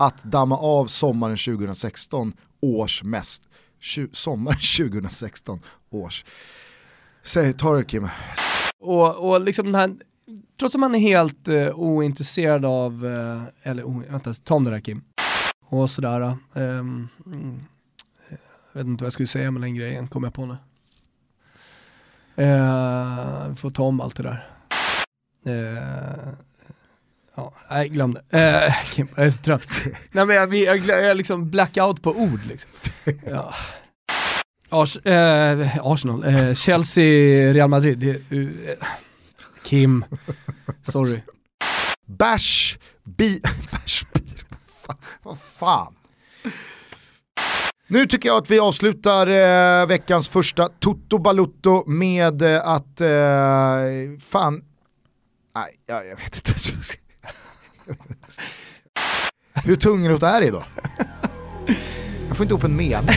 att damma av sommaren 2016 års mest, sommaren 2016 års. Säg, ta det Kim. Och, och liksom den här, trots att man är helt uh, ointresserad av, uh, eller oh, vänta, ta om det där Kim. Och sådär. Um, jag vet inte vad jag skulle säga med den grejen, kom jag på nu. Uh, får ta om allt det där. Uh, ja, nej, glöm det. Uh, Kim, jag är så trött. nej men jag, jag, jag, jag liksom blackout på ord liksom. Ja. Ars, eh, Arsenal, eh, Chelsea, Real Madrid. Det, uh, Kim, sorry. Bash, bi, bash, bi, vad fan. Nu tycker jag att vi avslutar eh, veckans första Toto Balutto med eh, att, eh, fan, nej jag, jag vet inte. Hur tungrot är det idag? Jag får inte ihop en mening.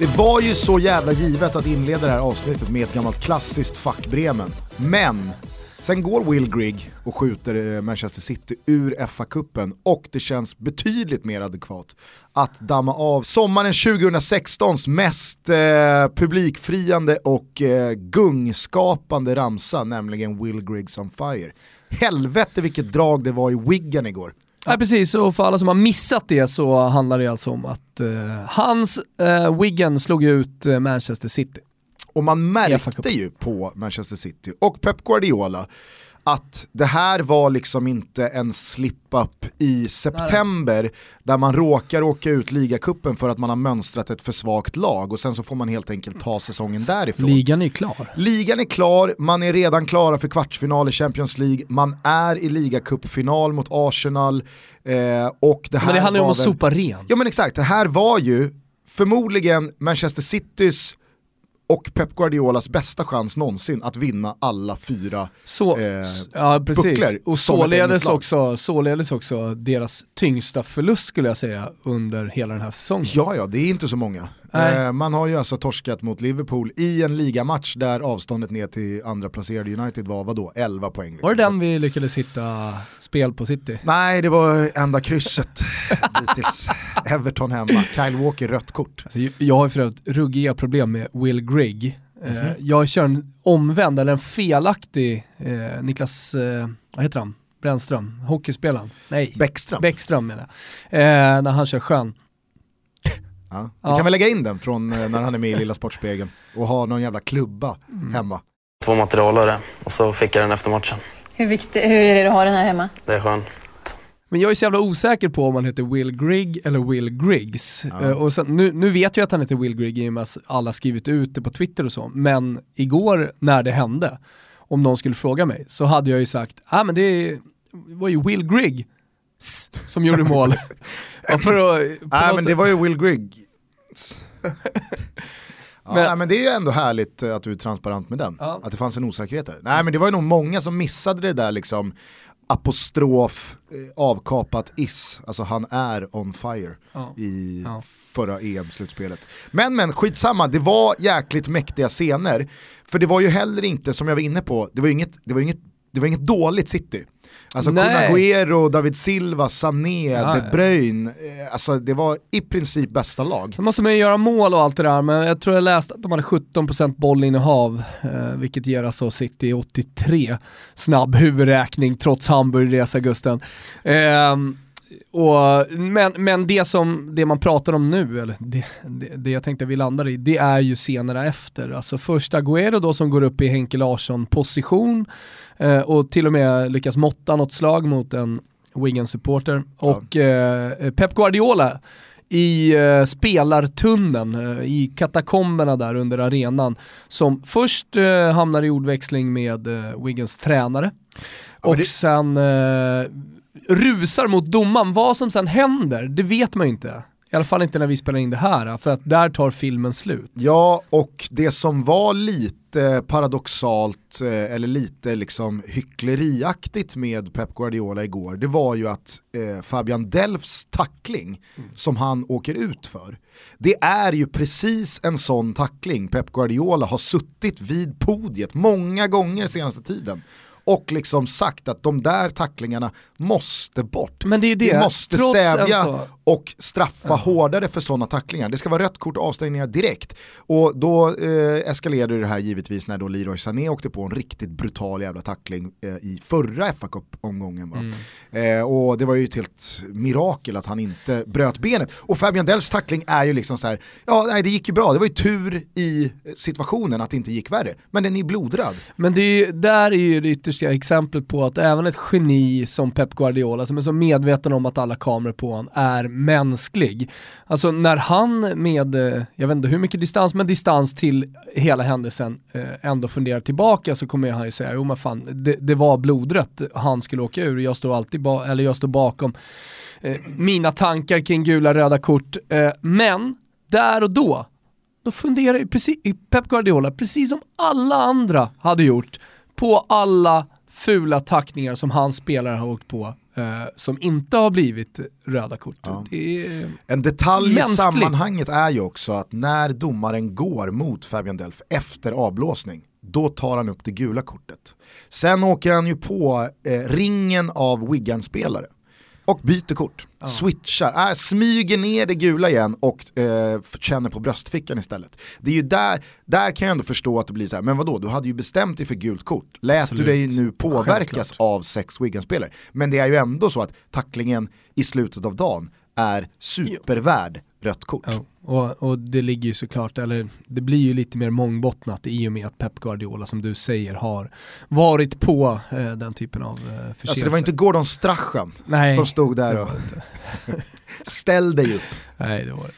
Det var ju så jävla givet att inleda det här avsnittet med ett gammalt klassiskt fuck Bremen. Men sen går Will Grigg och skjuter eh, Manchester City ur FA-cupen och det känns betydligt mer adekvat att damma av sommaren 2016s mest eh, publikfriande och eh, gungskapande ramsa, nämligen Will Griggs on Fire. Helvete vilket drag det var i Wiggen igår. Ja, precis, och för alla som har missat det så handlar det alltså om att uh, hans uh, Wigan slog ut uh, Manchester City. Och man märkte ju på Manchester City och Pep Guardiola att det här var liksom inte en slip-up i september Nej. där man råkar åka ut ligacupen för att man har mönstrat ett för svagt lag och sen så får man helt enkelt ta säsongen därifrån. Ligan är klar. Ligan är klar, man är redan klara för kvartsfinal i Champions League, man är i ligacupfinal mot Arsenal eh, och det här Men det handlar ju om att sopa rent. Ja men exakt, det här var ju förmodligen Manchester Citys och Pep Guardiolas bästa chans någonsin att vinna alla fyra så, eh, ja, precis. Och således också, således också deras tyngsta förlust skulle jag säga under hela den här säsongen. Ja, ja, det är inte så många. Eh, man har ju alltså torskat mot Liverpool i en ligamatch där avståndet ner till andra placerade United var vadå, 11 poäng. Liksom. Var det den vi lyckades hitta spel på City? Nej, det var enda krysset dittills. Everton hemma, Kyle Walker rött kort. Alltså, jag har för övrigt ruggiga problem med Will Grigg. Mm -hmm. jag kör en omvänd, eller en felaktig eh, Niklas, eh, vad heter han? Brännström, hockeyspelaren? Nej, Bäckström. Bäckström menar jag. Eh, när han kör skön. Ja. Vi kan väl lägga in den från eh, när han är med i Lilla Sportspegeln och ha någon jävla klubba mm. hemma. Två materialare och så fick jag den efter matchen. Hur, viktig, hur är det att ha den här hemma? Det är skönt. Men jag är så jävla osäker på om han heter Will Grigg eller Will Griggs. Ja. Uh, och sen, nu, nu vet jag att han heter Will Grigg i och med att alla skrivit ut det på Twitter och så, men igår när det hände, om någon skulle fråga mig, så hade jag ju sagt, ja ah, men det var ju Will Grigg som gjorde mål. för att, Nej men det var ju Will Grigg. ja, men, nej, men det är ju ändå härligt att du är transparent med den, ja. att det fanns en osäkerhet där. Nej men det var ju nog många som missade det där liksom apostrof eh, avkapat is, alltså han är on fire ja. i ja. förra EM-slutspelet. Men men skitsamma, det var jäkligt mäktiga scener, för det var ju heller inte, som jag var inne på, det var inget, det var inget, det var inget dåligt city. Alltså Kun Agüero, David Silva, Sané, ja, De Bruyne, eh, alltså det var i princip bästa lag. Sen måste man ju göra mål och allt det där, men jag tror jag läste att de hade 17% bollinnehav, eh, vilket ger alltså City 83. Snabb huvudräkning trots Hamburgresa Gusten. Eh, och, men, men det som det man pratar om nu, eller det, det, det jag tänkte vi landar i, det är ju scenerna efter. Alltså först Agüero då som går upp i Henke Larsson-position eh, och till och med lyckas måtta något slag mot en Wigan-supporter. Ja. Och eh, Pep Guardiola i eh, spelartunneln, eh, i katakomberna där under arenan, som först eh, hamnar i ordväxling med eh, Wiggins tränare. Ja, och det... sen eh, rusar mot domaren. Vad som sen händer, det vet man ju inte. I alla fall inte när vi spelar in det här, för att där tar filmen slut. Ja, och det som var lite paradoxalt eh, eller lite liksom hyckleriaktigt med Pep Guardiola igår, det var ju att eh, Fabian Delfs tackling mm. som han åker ut för, det är ju precis en sån tackling Pep Guardiola har suttit vid podiet många gånger senaste tiden och liksom sagt att de där tacklingarna måste bort. Men det är det. Vi måste Trots stävja och straffa ja. hårdare för sådana tacklingar. Det ska vara rött kort och avstängningar direkt. Och då eh, eskalerade det här givetvis när då Leroy Sané åkte på en riktigt brutal jävla tackling eh, i förra fa Cup-omgången. Mm. Eh, och det var ju ett helt mirakel att han inte bröt benet. Och Fabian Delfs tackling är ju liksom så här, ja nej, det gick ju bra, det var ju tur i situationen att det inte gick värre. Men den är blodröd. Men det är ju, där är ju det yttersta exempel på att även ett geni som Pep Guardiola, som är så medveten om att alla kameror på honom är mänsklig. Alltså när han med, eh, jag vet inte hur mycket distans, men distans till hela händelsen eh, ändå funderar tillbaka så kommer han ju säga, jo men fan, det, det var blodrött, han skulle åka ur, jag står alltid ba eller jag står bakom eh, mina tankar kring gula röda kort. Eh, men där och då, då funderar ju precis, Pep Guardiola, precis som alla andra hade gjort, på alla fula tackningar som hans spelare har åkt på eh, som inte har blivit röda kort. Ja. en detalj mänskligt. i sammanhanget är ju också att när domaren går mot Fabian Delf efter avblåsning, då tar han upp det gula kortet. Sen åker han ju på eh, ringen av Wigan-spelare och byter kort. Ja. Switchar, äh, smyger ner det gula igen och äh, känner på bröstfickan istället. Det är ju där, där kan jag ändå förstå att det blir så här, men vadå, du hade ju bestämt dig för gult kort. Lät Absolut. du dig nu påverkas Självklart. av sex Wigan-spelare? Men det är ju ändå så att tacklingen i slutet av dagen är supervärd rött kort. Ja, och, och, det ligger ju såklart, eller det blir ju lite mer mångbottnat i och med att Pep Guardiola som du säger har varit på eh, den typen av eh, förseelser. Alltså det var inte Gordon Strachan Nej, som stod där och ställ dig upp. Nej det var det.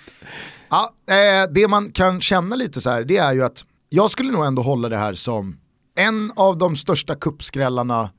Ja, eh, det man kan känna lite så här, det är ju att jag skulle nog ändå hålla det här som en av de största kuppskrällarna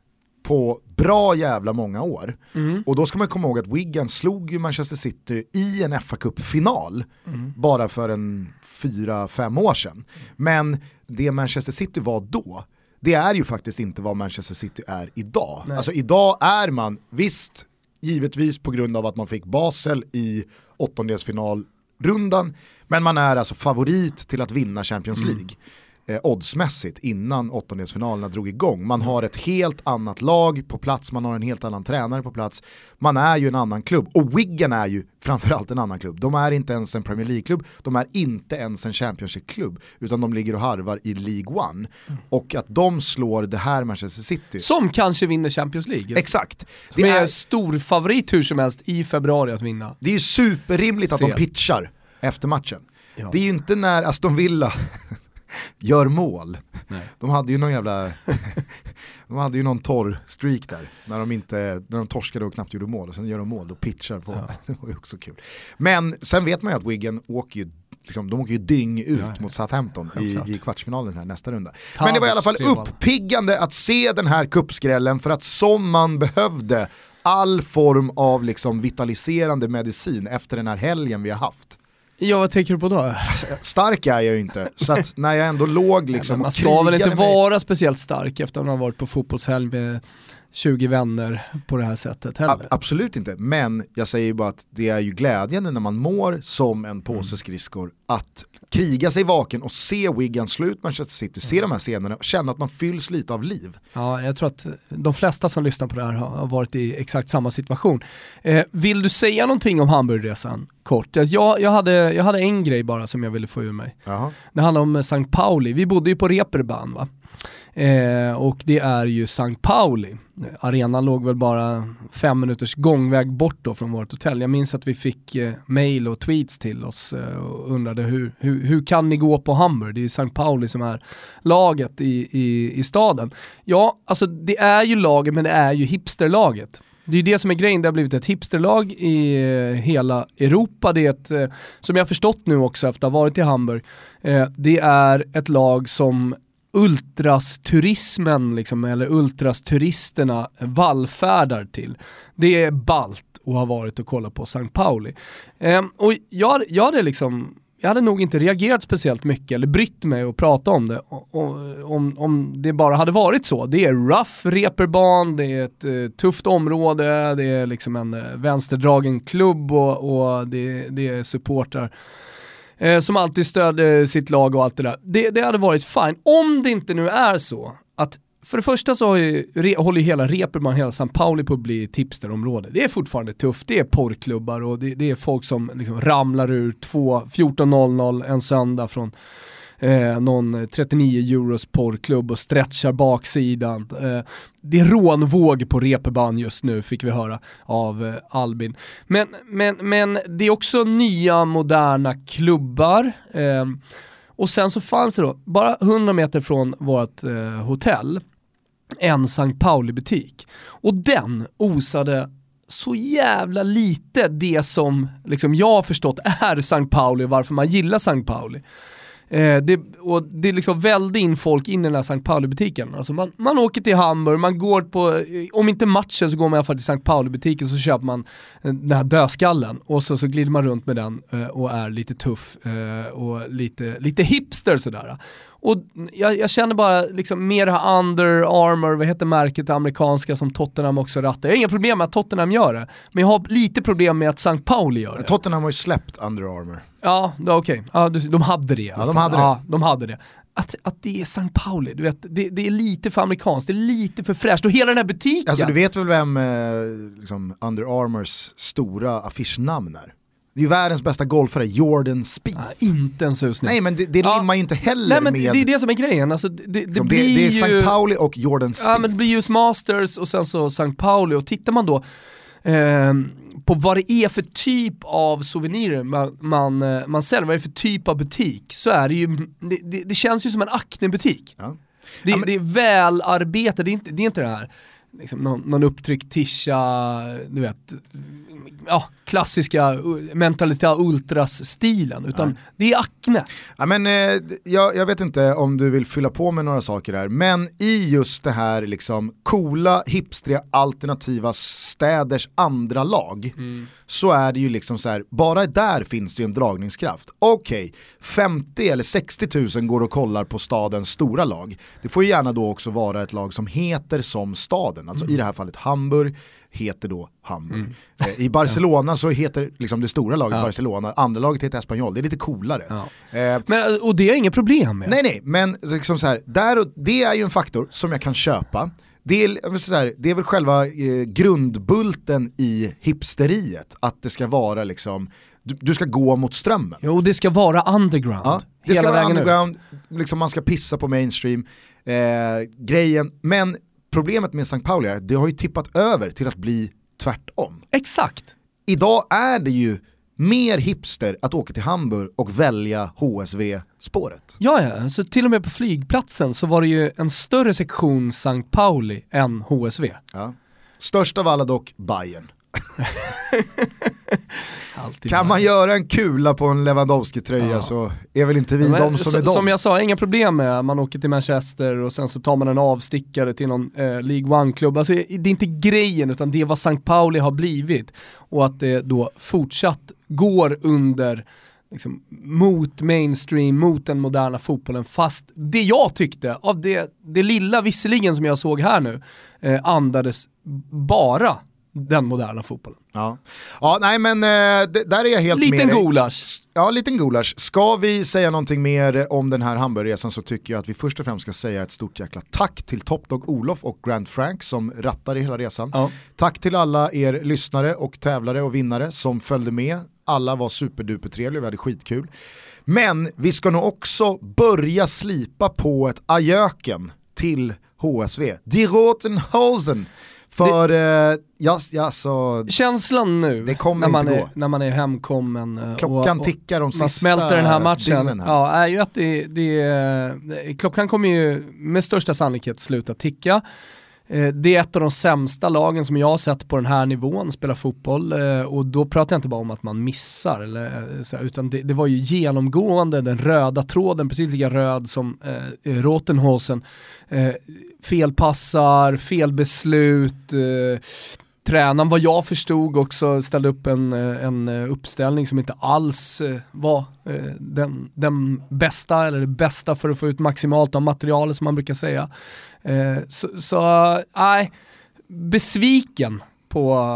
på bra jävla många år. Mm. Och då ska man komma ihåg att Wigan slog ju Manchester City i en fa Cup-final mm. bara för en fyra, fem år sedan. Men det Manchester City var då, det är ju faktiskt inte vad Manchester City är idag. Nej. Alltså idag är man, visst, givetvis på grund av att man fick Basel i åttondelsfinalrundan, men man är alltså favorit till att vinna Champions mm. League. Mm eh, oddsmässigt innan åttondelsfinalerna drog igång. Man har ett helt annat lag på plats, man har en helt annan tränare på plats. Man är ju en annan klubb och Wigan är ju framförallt en annan klubb. De är inte ens en Premier League-klubb, de är inte ens en Championship-klubb, utan de ligger och harvar i League One. Mm. Och att de slår det här Manchester City. Som kanske vinner Champions League. Exakt. Det är, är stor favorit hur som helst i februari att vinna. Det är superrimligt att de pitchar efter matchen. Ja. Det är ju inte när Aston Villa gör mål. Nej. De hade ju någon jävla, de hade ju någon torr streak där, när de, inte, när de torskade och knappt gjorde mål, och sen gör de mål, då pitchar på, ja. det var ju också kul. Men sen vet man ju att Wigan åker ju Liksom, de åker ju dyng ut ja, mot Southampton i, i kvartsfinalen här nästa runda. Ta Men det var i alla fall uppiggande att se den här kuppskrällen för att som man behövde all form av liksom vitaliserande medicin efter den här helgen vi har haft. Ja, vad tänker du på då? Stark är jag ju inte, så att när jag ändå låg liksom Man ska väl inte vara speciellt stark efter att man har varit på fotbollshelg med 20 vänner på det här sättet heller. A absolut inte, men jag säger bara att det är ju glädjande när man mår som en påse skridskor att kriga sig vaken och se Wigan slå ut Manchester City, se de här scenerna och känna att man fylls lite av liv. Ja, jag tror att de flesta som lyssnar på det här har varit i exakt samma situation. Eh, vill du säga någonting om Hamburgresan kort? Jag, jag, hade, jag hade en grej bara som jag ville få ur mig. Jaha. Det handlar om St. Pauli, vi bodde ju på Reeperbahn va? Eh, och det är ju St. Pauli. Arenan låg väl bara fem minuters gångväg bort då från vårt hotell. Jag minns att vi fick eh, mail och tweets till oss eh, och undrade hur, hur, hur kan ni gå på Hamburg? Det är St. Pauli som är laget i, i, i staden. Ja, alltså det är ju laget men det är ju hipsterlaget. Det är ju det som är grejen, det har blivit ett hipsterlag i eh, hela Europa. Det är ett, eh, som jag har förstått nu också efter att ha varit i Hamburg, eh, det är ett lag som ultrasturismen, liksom, eller ultrasturisterna vallfärdar till. Det är balt att ha varit och kollat på St. Pauli. Ehm, och jag, jag hade liksom jag hade nog inte reagerat speciellt mycket eller brytt mig och prata om det om, om det bara hade varit så. Det är rough reperban, det är ett uh, tufft område, det är liksom en uh, vänsterdragen klubb och, och det, det är supportrar eh, som alltid stödjer eh, sitt lag och allt det där. Det, det hade varit fine. Om det inte nu är så att för det första så ju, re, håller ju hela Reeperman, hela San Pauli på att bli tipsterområde. Det är fortfarande tufft, det är porrklubbar och det, det är folk som liksom ramlar ur 14.00 en söndag från eh, någon 39 euros porrklubb och stretchar baksidan. Eh, det är rånvåg på Reeperbahn just nu fick vi höra av eh, Albin. Men, men, men det är också nya moderna klubbar. Eh, och sen så fanns det då, bara 100 meter från vårt eh, hotell, en St. Pauli-butik. Och den osade så jävla lite det som liksom jag har förstått är St. Pauli och varför man gillar St. Pauli. Eh, det, och det liksom välde in folk in i den här St. Pauli-butiken. Alltså man, man åker till Hamburg, man går på, eh, om inte matchen så går man i alla fall till St. Pauli-butiken så köper man eh, den här dödskallen och så, så glider man runt med den eh, och är lite tuff eh, och lite, lite hipster sådär. Och jag, jag, känner bara liksom mer Under Armour, vad heter märket det amerikanska som Tottenham också rattar. Jag har inga problem med att Tottenham gör det, men jag har lite problem med att St. Pauli gör det. Tottenham har ju släppt Under Armour. Ja, okej. Okay. Ja, de hade det. Ja, de hade det. Ja, de hade det. Att, att det är St. Pauli, du vet, det, det, är lite för amerikanskt, det är lite för fräscht och hela den här butiken. Alltså du vet väl vem eh, liksom Under Armours stora affischnamn är? Det är ju världens bästa golfare, Jordan Speed. Ah, inte en susning. Nej men det, det ja. rimmar ju inte heller Nej, men med... Det är det som är grejen. Alltså, det, det, det blir det, är ju... St. Pauli och Jordan Speed. Ja men det blir US Masters och sen så St. Pauli och tittar man då eh, på vad det är för typ av souvenirer man, man, eh, man säljer, vad det är för typ av butik, så är det ju, det, det, det känns ju som en Acne-butik. Ja. Det, ja, men... det är välarbete, det är inte det, är inte det här liksom någon, någon upptryckt tisha, du vet, ja, klassiska mentalitet ultras-stilen, utan ja. det är Acne. Ja, men, eh, jag, jag, vet inte om du vill fylla på med några saker där, men i just det här liksom coola, hipstriga, alternativa städers andra lag, mm. Så är det ju liksom så här, bara där finns det ju en dragningskraft. Okej, okay, 50 eller 60 000 går och kollar på stadens stora lag. Det får ju gärna då också vara ett lag som heter som staden, alltså mm. i det här fallet Hamburg, heter då Hamburg. Mm. Eh, I Barcelona så heter liksom det stora laget ja. Barcelona, andra laget heter Espanyol, det är lite coolare. Ja. Eh, men, och det är inget problem med? Nej nej, men liksom så här, där och, det är ju en faktor som jag kan köpa. Det är, så här, det är väl själva eh, grundbulten i hipsteriet, att det ska vara liksom du, du, ska gå mot strömmen. Jo, det ska vara underground. Ja, det ska vara underground, liksom man ska pissa på mainstream, eh, grejen, men problemet med St. Pauli är att det har ju tippat över till att bli tvärtom. Exakt. Idag är det ju mer hipster att åka till Hamburg och välja HSV-spåret. Ja, ja, så till och med på flygplatsen så var det ju en större sektion St. Pauli än HSV. Ja. Störst av alla dock Bayern. Kan man göra en kula på en Lewandowski-tröja ja. så är väl inte vi Men, de som är de. Som jag sa, inga problem med man åker till Manchester och sen så tar man en avstickare till någon eh, League One-klubb. Alltså, det är inte grejen utan det är vad St. Pauli har blivit. Och att det då fortsatt går under liksom, mot mainstream, mot den moderna fotbollen. Fast det jag tyckte, av det, det lilla visserligen som jag såg här nu, eh, andades bara den moderna fotbollen. Ja, ja nej men eh, där är jag helt liten med Liten gulasch. Ja, liten gulasch. Ska vi säga någonting mer om den här Hamburgresan så tycker jag att vi först och främst ska säga ett stort jäkla tack till Topdog Olof och Grant Frank som rattade hela resan. Ja. Tack till alla er lyssnare och tävlare och vinnare som följde med. Alla var superduper trevliga, vi hade skitkul. Men vi ska nog också börja slipa på ett ajöken till HSV. Die Roten Hosen för, det, eh, ja, ja, så, känslan nu, när, man är, gå. när man är hemkommen eh, klockan och, tickar de man smälter den här matchen, ja, är ju att det, det, klockan kommer ju med största sannolikhet sluta ticka. Eh, det är ett av de sämsta lagen som jag har sett på den här nivån spela fotboll eh, och då pratar jag inte bara om att man missar, eller, eh, utan det, det var ju genomgående den röda tråden, precis lika röd som eh, Rotenhausen, eh, felpassar, felbeslut, eh, tränaren, vad jag förstod, också ställde upp en, eh, en eh, uppställning som inte alls eh, var den, den bästa, eller det bästa för att få ut maximalt av materialet som man brukar säga. Så, nej, besviken på,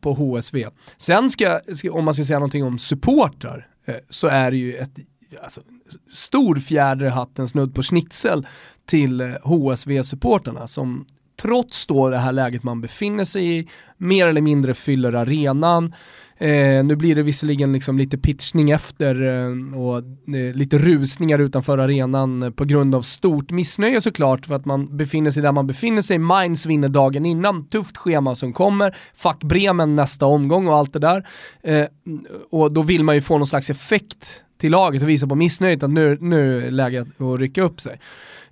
på HSV. Sen ska, om man ska säga någonting om supportrar, så är det ju ett alltså, stor fjäder i hatten, snudd på schnitzel till HSV-supporterna som trots då det här läget man befinner sig i, mer eller mindre fyller arenan. Eh, nu blir det visserligen liksom lite pitchning efter eh, och eh, lite rusningar utanför arenan eh, på grund av stort missnöje såklart för att man befinner sig där man befinner sig. Mainz vinner dagen innan, tufft schema som kommer, fuck Bremen nästa omgång och allt det där. Eh, och då vill man ju få någon slags effekt till laget och visa på missnöjet att nu, nu är det läge att rycka upp sig.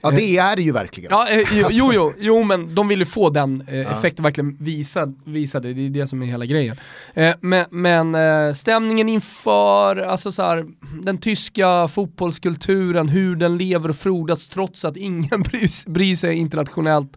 Ja det är det ju verkligen. Ja, eh, jo, jo, jo, jo, men de vill ju få den eh, effekten verkligen visad, visade, det är det som är hela grejen. Eh, men men eh, stämningen inför, alltså så här, den tyska fotbollskulturen, hur den lever och frodas trots att ingen bryr, bryr sig internationellt.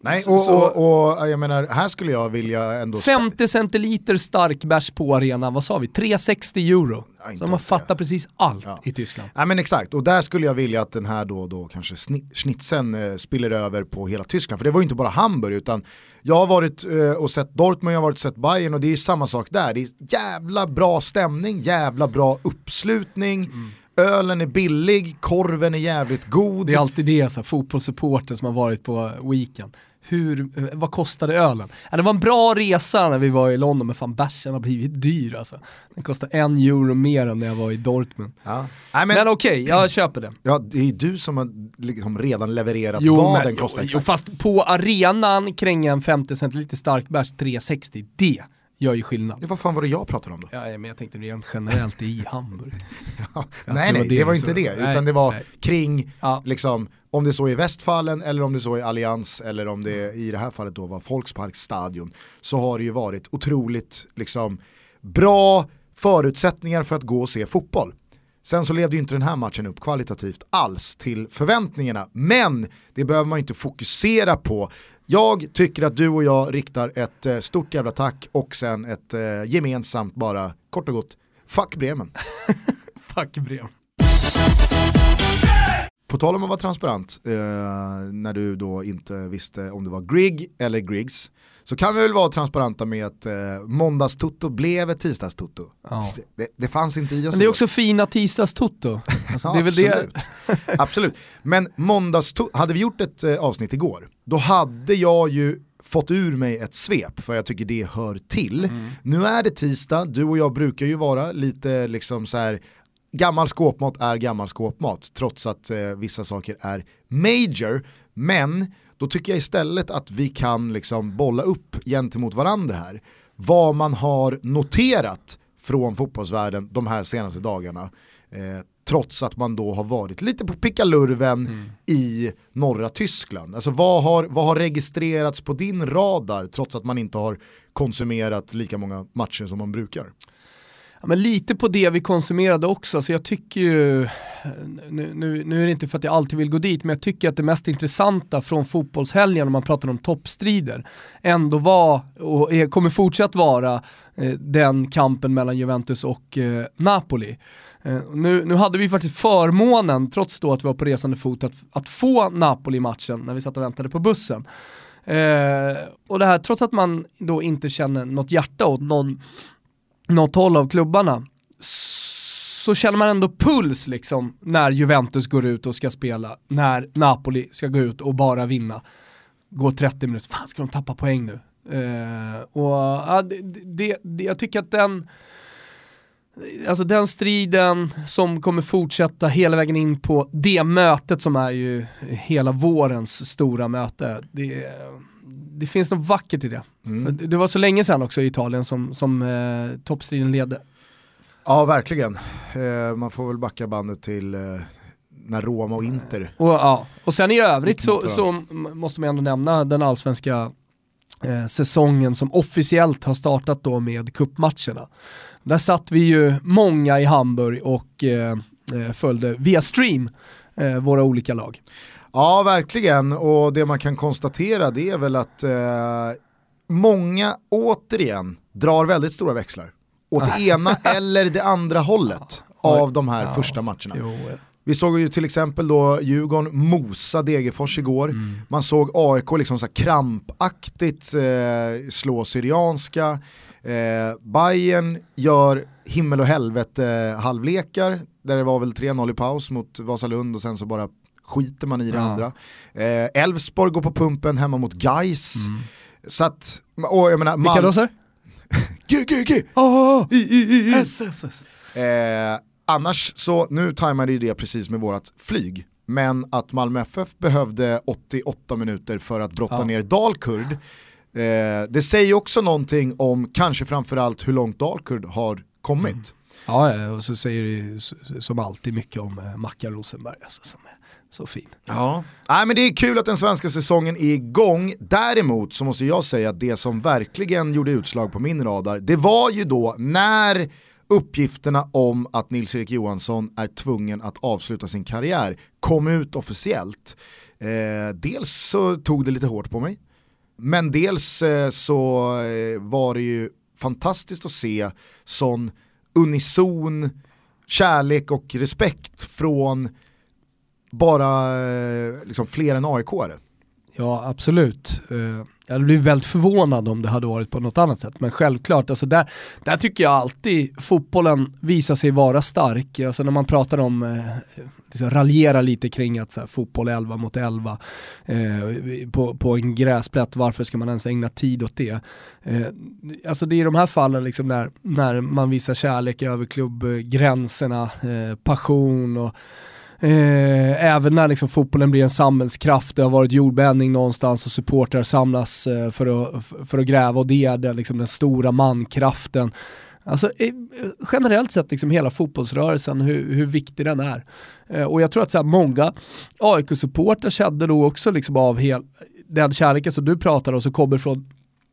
Nej, och, och, och, jag menar, här skulle jag vilja ändå... 50 centiliter stark bärs på arenan, vad sa vi? 360 euro. Ja, så man fattar precis allt ja. i Tyskland. Ja men exakt, och där skulle jag vilja att den här då, då kanske schnitzeln eh, spiller över på hela Tyskland. För det var ju inte bara Hamburg, utan jag har varit eh, och sett Dortmund, jag har varit och sett Bayern och det är samma sak där. Det är jävla bra stämning, jävla bra uppslutning. Mm. Ölen är billig, korven är jävligt god. Det är alltid det, så fotbollssupporter som har varit på weekend hur, vad kostade ölen? Ja, det var en bra resa när vi var i London, men fan bärsen har blivit dyr alltså. Den kostar en euro mer än när jag var i Dortmund. Ja. men, men okej, okay, jag köper det. Ja, det är du som har liksom redan levererat jo, vad men, den kostar jo, jo, fast på arenan kränga en 50 centiliter stark bärs 360, det gör ju skillnad. Ja, vad fan var det jag pratade om då? Ja, men jag tänkte rent generellt i Hamburg. ja, nej, nej, det, det var inte det, utan nej, det var nej. kring, ja. liksom, om det så är Västfallen eller om det så är Allians eller om det i det här fallet då var Folksparksstadion så har det ju varit otroligt liksom, bra förutsättningar för att gå och se fotboll. Sen så levde ju inte den här matchen upp kvalitativt alls till förväntningarna, men det behöver man inte fokusera på. Jag tycker att du och jag riktar ett eh, stort jävla tack och sen ett eh, gemensamt bara, kort och gott, fuck Bremen. fuck Bremen. På tal om att vara transparent, eh, när du då inte visste om det var Grigg eller Griggs, så kan vi väl vara transparenta med att eh, måndagstutto blev ett tisdagstutto. Ja. Det, det, det, fanns inte i oss. Men det är också fina tisdagstutto. Alltså, ja, absolut. absolut. Men måndagstutto, hade vi gjort ett eh, avsnitt igår, då hade jag ju fått ur mig ett svep för jag tycker det hör till. Mm. Nu är det tisdag, du och jag brukar ju vara lite liksom så här gammal skåpmat är gammal skåpmat trots att eh, vissa saker är major. Men då tycker jag istället att vi kan liksom bolla upp gentemot varandra här. Vad man har noterat från fotbollsvärlden de här senaste dagarna. Eh, trots att man då har varit lite på pickalurven mm. i norra Tyskland. Alltså vad har, vad har registrerats på din radar trots att man inte har konsumerat lika många matcher som man brukar? Ja, men lite på det vi konsumerade också, så jag tycker ju, nu, nu, nu, är det inte för att jag alltid vill gå dit, men jag tycker att det mest intressanta från fotbollshelgen om man pratar om toppstrider, ändå var och är, kommer fortsatt vara eh, den kampen mellan Juventus och eh, Napoli. Eh, nu, nu hade vi faktiskt förmånen, trots då att vi var på resande fot, att, att få Napoli-matchen när vi satt och väntade på bussen. Eh, och det här trots att man då inte känner något hjärta åt någon något håll av klubbarna så känner man ändå puls liksom när Juventus går ut och ska spela, när Napoli ska gå ut och bara vinna. Gå 30 minuter, fan ska de tappa poäng nu? Uh, och uh, det, det, det, jag tycker att den, alltså den striden som kommer fortsätta hela vägen in på det mötet som är ju hela vårens stora möte. Det, det finns något vackert i det. Mm. Det var så länge sedan också i Italien som, som eh, toppstriden ledde. Ja, verkligen. Eh, man får väl backa bandet till eh, när Roma och Inter. Och, ja. och sen i övrigt så, så måste man ändå nämna den allsvenska eh, säsongen som officiellt har startat då med kuppmatcherna. Där satt vi ju många i Hamburg och eh, eh följde via stream eh, våra olika lag. Ja, verkligen. Och det man kan konstatera det är väl att eh, många återigen drar väldigt stora växlar åt det ena eller det andra hållet av de här första matcherna. Vi såg ju till exempel då Djurgården mosa Degerfors igår. Mm. Man såg AIK liksom så krampaktigt eh, slå Syrianska. Eh, Bayern gör himmel och helvete eh, halvlekar, där det var väl 3-0 i paus mot Vasalund och sen så bara skiter man i det ja. andra. Eh, Elfsborg går på pumpen hemma mot Geis. Mm. Så att, och jag menar... Vilka då sir? G, G, G! S, S, S. Eh, annars så, nu tajmade ju det precis med vårat flyg, men att Malmö FF behövde 88 minuter för att brotta ja. ner Dalkurd, eh, det säger också någonting om kanske framförallt hur långt Dalkurd har kommit. Mm. Ja, och så säger det som alltid mycket om eh, Mackan Rosenberg. Alltså, som är så fin. Ja. Nej, men det är kul att den svenska säsongen är igång. Däremot så måste jag säga att det som verkligen gjorde utslag på min radar, det var ju då när uppgifterna om att Nils-Erik Johansson är tvungen att avsluta sin karriär kom ut officiellt. Eh, dels så tog det lite hårt på mig, men dels eh, så eh, var det ju fantastiskt att se sån unison kärlek och respekt från bara eh, liksom, fler än AIK-are. Ja, absolut. Eh, jag hade blivit väldigt förvånad om det hade varit på något annat sätt. Men självklart, alltså där, där tycker jag alltid fotbollen visar sig vara stark. Alltså när man pratar om, eh, liksom raljera lite kring att så här, fotboll 11 mot 11 eh, på, på en gräsplätt, varför ska man ens ägna tid åt det? Eh, alltså det är i de här fallen liksom när, när man visar kärlek över klubbgränserna, eh, passion och Eh, även när liksom fotbollen blir en samhällskraft, det har varit jordbävning någonstans och supportrar samlas eh, för, att, för att gräva och det är den, liksom den stora mankraften. Alltså eh, generellt sett liksom hela fotbollsrörelsen, hur, hur viktig den är. Eh, och jag tror att så här, många AIK-supportrar kände nog också liksom av hel, den kärleken som du pratar om som kommer från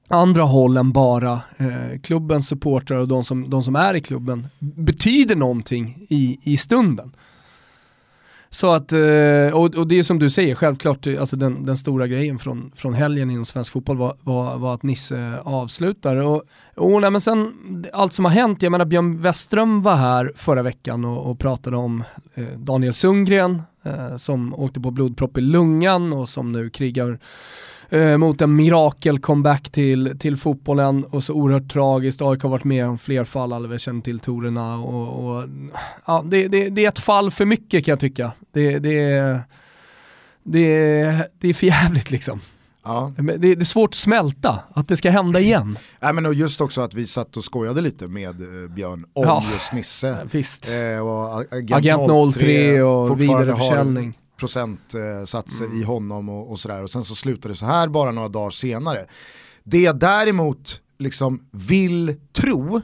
andra håll än bara eh, klubbens supportrar och de som, de som är i klubben betyder någonting i, i stunden. Så att, eh, och, och det är som du säger, självklart, eh, alltså den, den stora grejen från, från helgen inom svensk fotboll var, var, var att Nisse avslutar. Och, och nej, men sen, allt som har hänt, jag menar Björn Westström var här förra veckan och, och pratade om eh, Daniel Sundgren eh, som åkte på blodpropp i lungan och som nu krigar eh, mot en mirakel-comeback till, till fotbollen och så oerhört tragiskt. AIK har varit med om fler fall, vi känner till Torerna och, och ja, det, det, det, är ett fall för mycket kan jag tycka. Det, det, det, det är för jävligt liksom. Ja. Det, är svårt att smälta, att det ska hända igen. Nej, men och just också att vi satt och skojade lite med uh, Björn om ja. just Nisse. Ja, visst. Eh, och Agent, Agent 03 och vidareförsäljning procentsatser mm. i honom och, och sådär. Och sen så slutade det så här bara några dagar senare. Det jag däremot liksom vill tro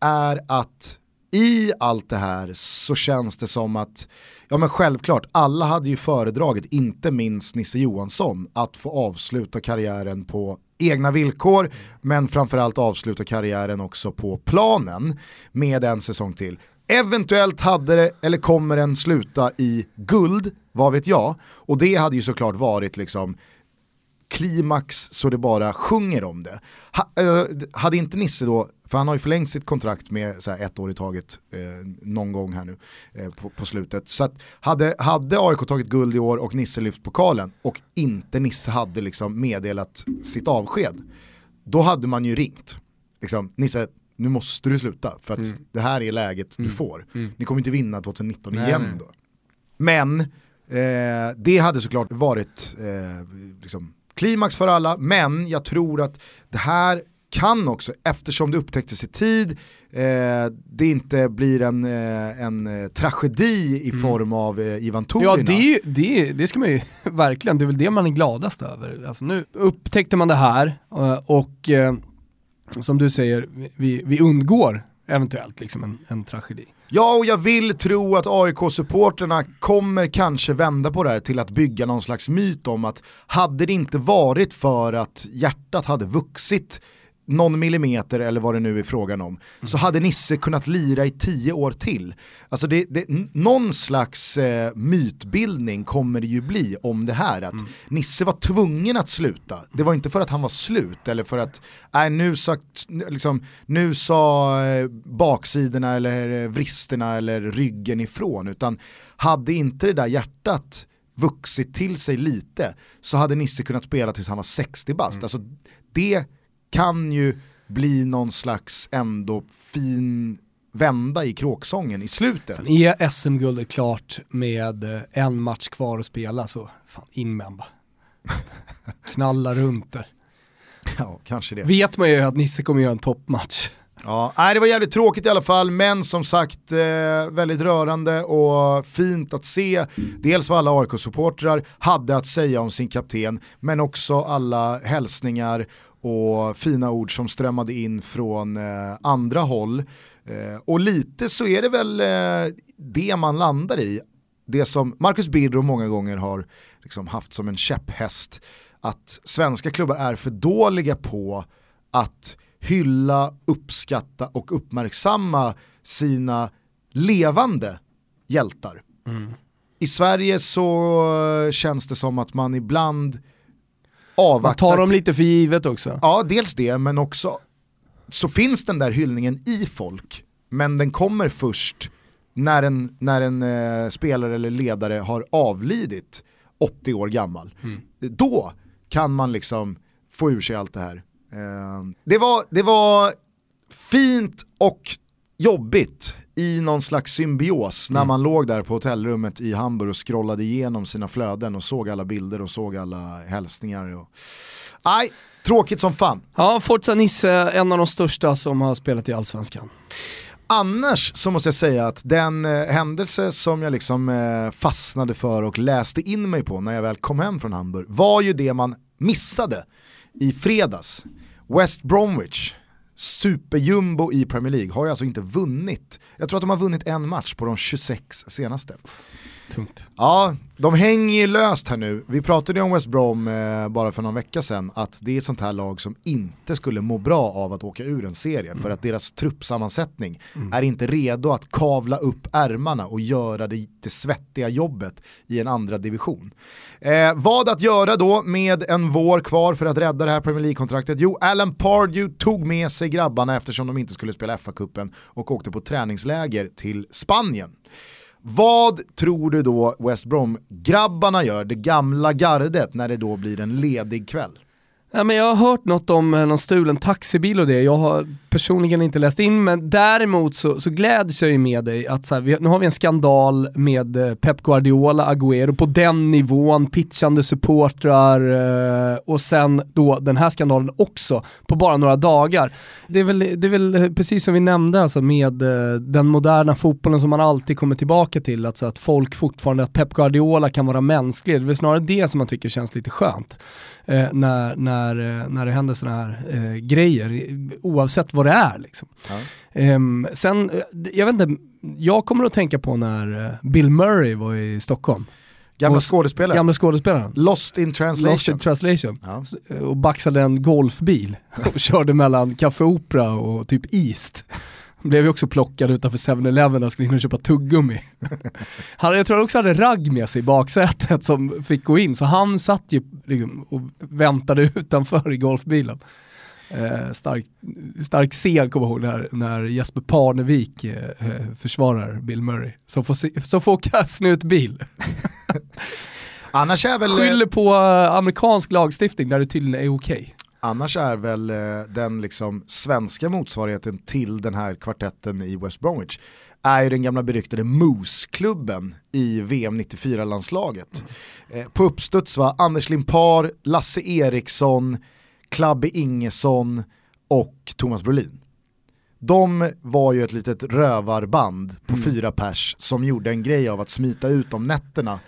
är att i allt det här så känns det som att, ja men självklart, alla hade ju föredragit, inte minst Nisse Johansson, att få avsluta karriären på egna villkor, men framförallt avsluta karriären också på planen med en säsong till. Eventuellt hade det, eller kommer den sluta i guld, vad vet jag. Och det hade ju såklart varit liksom klimax så det bara sjunger om det. Ha, äh, hade inte Nisse då, för han har ju förlängt sitt kontrakt med så ett år i taget eh, någon gång här nu eh, på, på, slutet. Så att hade, hade AIK tagit guld i år och Nisse lyft pokalen och inte Nisse hade liksom meddelat sitt avsked, då hade man ju ringt. Liksom, Nisse, nu måste du sluta för att mm. det här är läget mm. du får. Mm. Ni kommer inte vinna 2019 Nej. igen då. Men eh, det hade såklart varit eh, liksom, klimax för alla, men jag tror att det här kan också, eftersom det upptäcktes i tid, eh, det inte blir en, eh, en eh, tragedi i mm. form av eh, Ivan Torina. Ja det, det, det ska man ju verkligen, det är väl det man är gladast över. Alltså nu upptäckte man det här eh, och som du säger, vi, vi undgår eventuellt liksom en, en tragedi. Ja, och jag vill tro att AIK-supporterna kommer kanske vända på det här till att bygga någon slags myt om att hade det inte varit för att hjärtat hade vuxit någon millimeter eller vad det nu är frågan om, mm. så hade Nisse kunnat lira i tio år till. Alltså det, det, någon slags eh, mytbildning kommer det ju bli om det här, att mm. Nisse var tvungen att sluta. Det var inte för att han var slut eller för att, nej nu sa, liksom, nu sa eh, baksidorna eller vristerna eller ryggen ifrån, utan hade inte det där hjärtat vuxit till sig lite så hade Nisse kunnat spela tills han var 60 bast. Mm. Alltså, det kan ju bli någon slags ändå fin vända i kråksången i slutet. Sen är SM-guldet klart med eh, en match kvar att spela så fan in med. Knalla runt där. Ja, kanske det. Vet man ju att Nisse kommer göra en toppmatch. Ja, nej, det var jävligt tråkigt i alla fall, men som sagt eh, väldigt rörande och fint att se dels vad alla AIK-supportrar hade att säga om sin kapten, men också alla hälsningar och fina ord som strömmade in från eh, andra håll. Eh, och lite så är det väl eh, det man landar i, det som Marcus Birro många gånger har liksom haft som en käpphäst, att svenska klubbar är för dåliga på att hylla, uppskatta och uppmärksamma sina levande hjältar. Mm. I Sverige så känns det som att man ibland avvaktar. Man tar dem lite för givet också. Ja, dels det, men också så finns den där hyllningen i folk, men den kommer först när en, när en eh, spelare eller ledare har avlidit 80 år gammal. Mm. Då kan man liksom få ur sig allt det här. Eh, det, var, det var fint och jobbigt i någon slags symbios när mm. man låg där på hotellrummet i Hamburg och scrollade igenom sina flöden och såg alla bilder och såg alla hälsningar. Och... Aj, tråkigt som fan. Ja, Forza Nisse, en av de största som har spelat i Allsvenskan. Annars så måste jag säga att den eh, händelse som jag liksom eh, fastnade för och läste in mig på när jag väl kom hem från Hamburg var ju det man missade i fredags. West Bromwich superjumbo i Premier League har ju alltså inte vunnit, jag tror att de har vunnit en match på de 26 senaste. Tungt. Ja, de hänger ju löst här nu. Vi pratade ju om West Brom eh, bara för någon vecka sedan, att det är ett sånt här lag som inte skulle må bra av att åka ur en serie, mm. för att deras truppsammansättning mm. är inte redo att kavla upp ärmarna och göra det, det svettiga jobbet i en andra division. Eh, vad att göra då med en vår kvar för att rädda det här Premier League-kontraktet? Jo, Alan Pardew tog med sig grabbarna eftersom de inte skulle spela FA-cupen och åkte på träningsläger till Spanien. Vad tror du då West Brom-grabbarna gör, det gamla gardet, när det då blir en ledig kväll? Ja, men jag har hört något om eh, någon stulen taxibil och det, jag har personligen inte läst in, men däremot så, så gläds jag ju med dig att så här, vi, nu har vi en skandal med eh, Pep Guardiola, Agüero på den nivån, pitchande supportrar eh, och sen då den här skandalen också på bara några dagar. Det är väl, det är väl precis som vi nämnde alltså med den moderna fotbollen som man alltid kommer tillbaka till, alltså att folk fortfarande, att Pep Guardiola kan vara mänsklig, det är väl snarare det som man tycker känns lite skönt eh, när, när, eh, när det händer sådana här eh, grejer, oavsett vad det är. Liksom. Ja. Um, sen, eh, jag vet inte, jag kommer att tänka på när eh, Bill Murray var i Stockholm. Gamla skådespelaren. Gamla skådespelaren. Lost in translation. Lost in translation. Ja. Och baxade en golfbil och körde mellan Café Opera och typ East blev ju också plockad utanför 7-Eleven och skulle in och köpa tuggummi. han, jag tror han också hade ragg med sig i baksätet som fick gå in, så han satt ju liksom och väntade utanför i golfbilen. Eh, stark, stark scen kommer jag ihåg när, när Jesper Parnevik eh, eh försvarar Bill Murray. Som får, som får åka snutbil. Annars är väl... Skyller på eh, amerikansk lagstiftning där det tydligen är okej. Okay. Annars är väl eh, den liksom svenska motsvarigheten till den här kvartetten i West Bromwich är ju den gamla beryktade Moose-klubben i VM 94-landslaget. Mm. Eh, på uppstuds var Anders Limpar, Lasse Eriksson, Klabbe Ingesson och Thomas Brolin. De var ju ett litet rövarband på mm. fyra pers som gjorde en grej av att smita ut om nätterna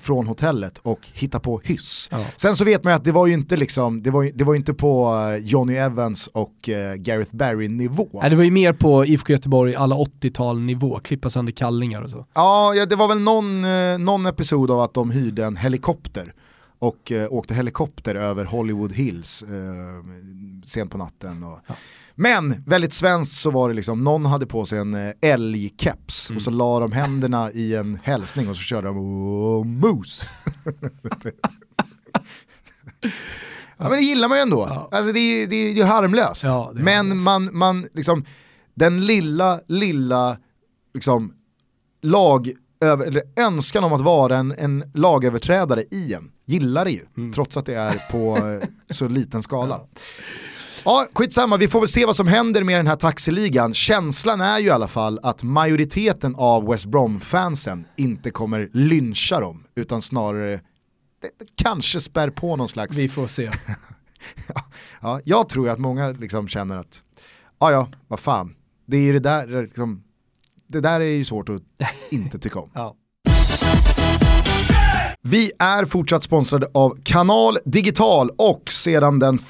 från hotellet och hitta på hyss. Ja. Sen så vet man ju att det var ju inte liksom, det var, det var inte på eh, Johnny Evans och eh, Gareth Barry nivå. Nej det var ju mer på IFK Göteborg alla 80-tal nivå, klippa sönder kallingar och så. Ja, ja det var väl någon, eh, någon episod av att de hyrde en helikopter och eh, åkte helikopter över Hollywood Hills eh, sent på natten. Och, ja. Men väldigt svenskt så var det liksom, någon hade på sig en eh, älgkeps mm. och så la de händerna i en hälsning och så körde de moose. ja men det gillar man ju ändå. Ja. Alltså det är, det är ju harmlöst. Ja, är men harmlöst. man, man liksom, den lilla, lilla liksom, lag, eller önskan om att vara en, en lagöverträdare i en, gillar det ju. Mm. Trots att det är på eh, så liten skala. Ja. Ja, skitsamma, vi får väl se vad som händer med den här taxiligan. Känslan är ju i alla fall att majoriteten av West Brom-fansen inte kommer lyncha dem, utan snarare kanske spär på någon slags... Vi får se. ja, ja, jag tror att många liksom känner att, ja ja, vad fan, det är ju det där, liksom, det där är ju svårt att inte tycka om. ja. Vi är fortsatt sponsrade av Kanal Digital och sedan den 1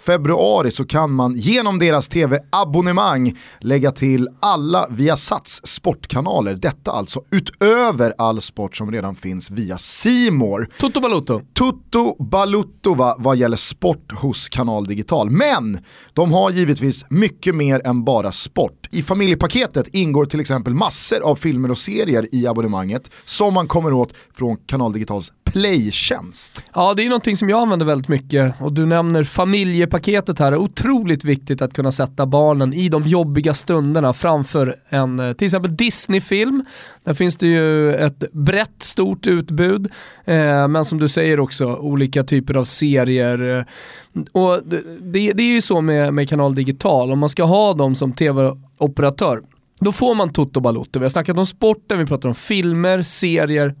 februari så kan man genom deras tv-abonnemang lägga till alla Viasats sportkanaler. Detta alltså utöver all sport som redan finns via Simor. Toto Balutto. Toto Balutto va, vad gäller sport hos Kanal Digital. Men de har givetvis mycket mer än bara sport. I familjepaketet ingår till exempel massor av filmer och serier i abonnemanget som man kommer åt från Kanal Digital Digitals playtjänst. Ja, det är någonting som jag använder väldigt mycket och du nämner familjepaketet här. Otroligt viktigt att kunna sätta barnen i de jobbiga stunderna framför en eh, till exempel Disney-film. Där finns det ju ett brett, stort utbud, eh, men som du säger också olika typer av serier. Eh, och det, det är ju så med, med Kanal Digital, om man ska ha dem som tv-operatör då får man Toto Balotto. Vi har snackat om sporten, vi pratar om filmer, serier,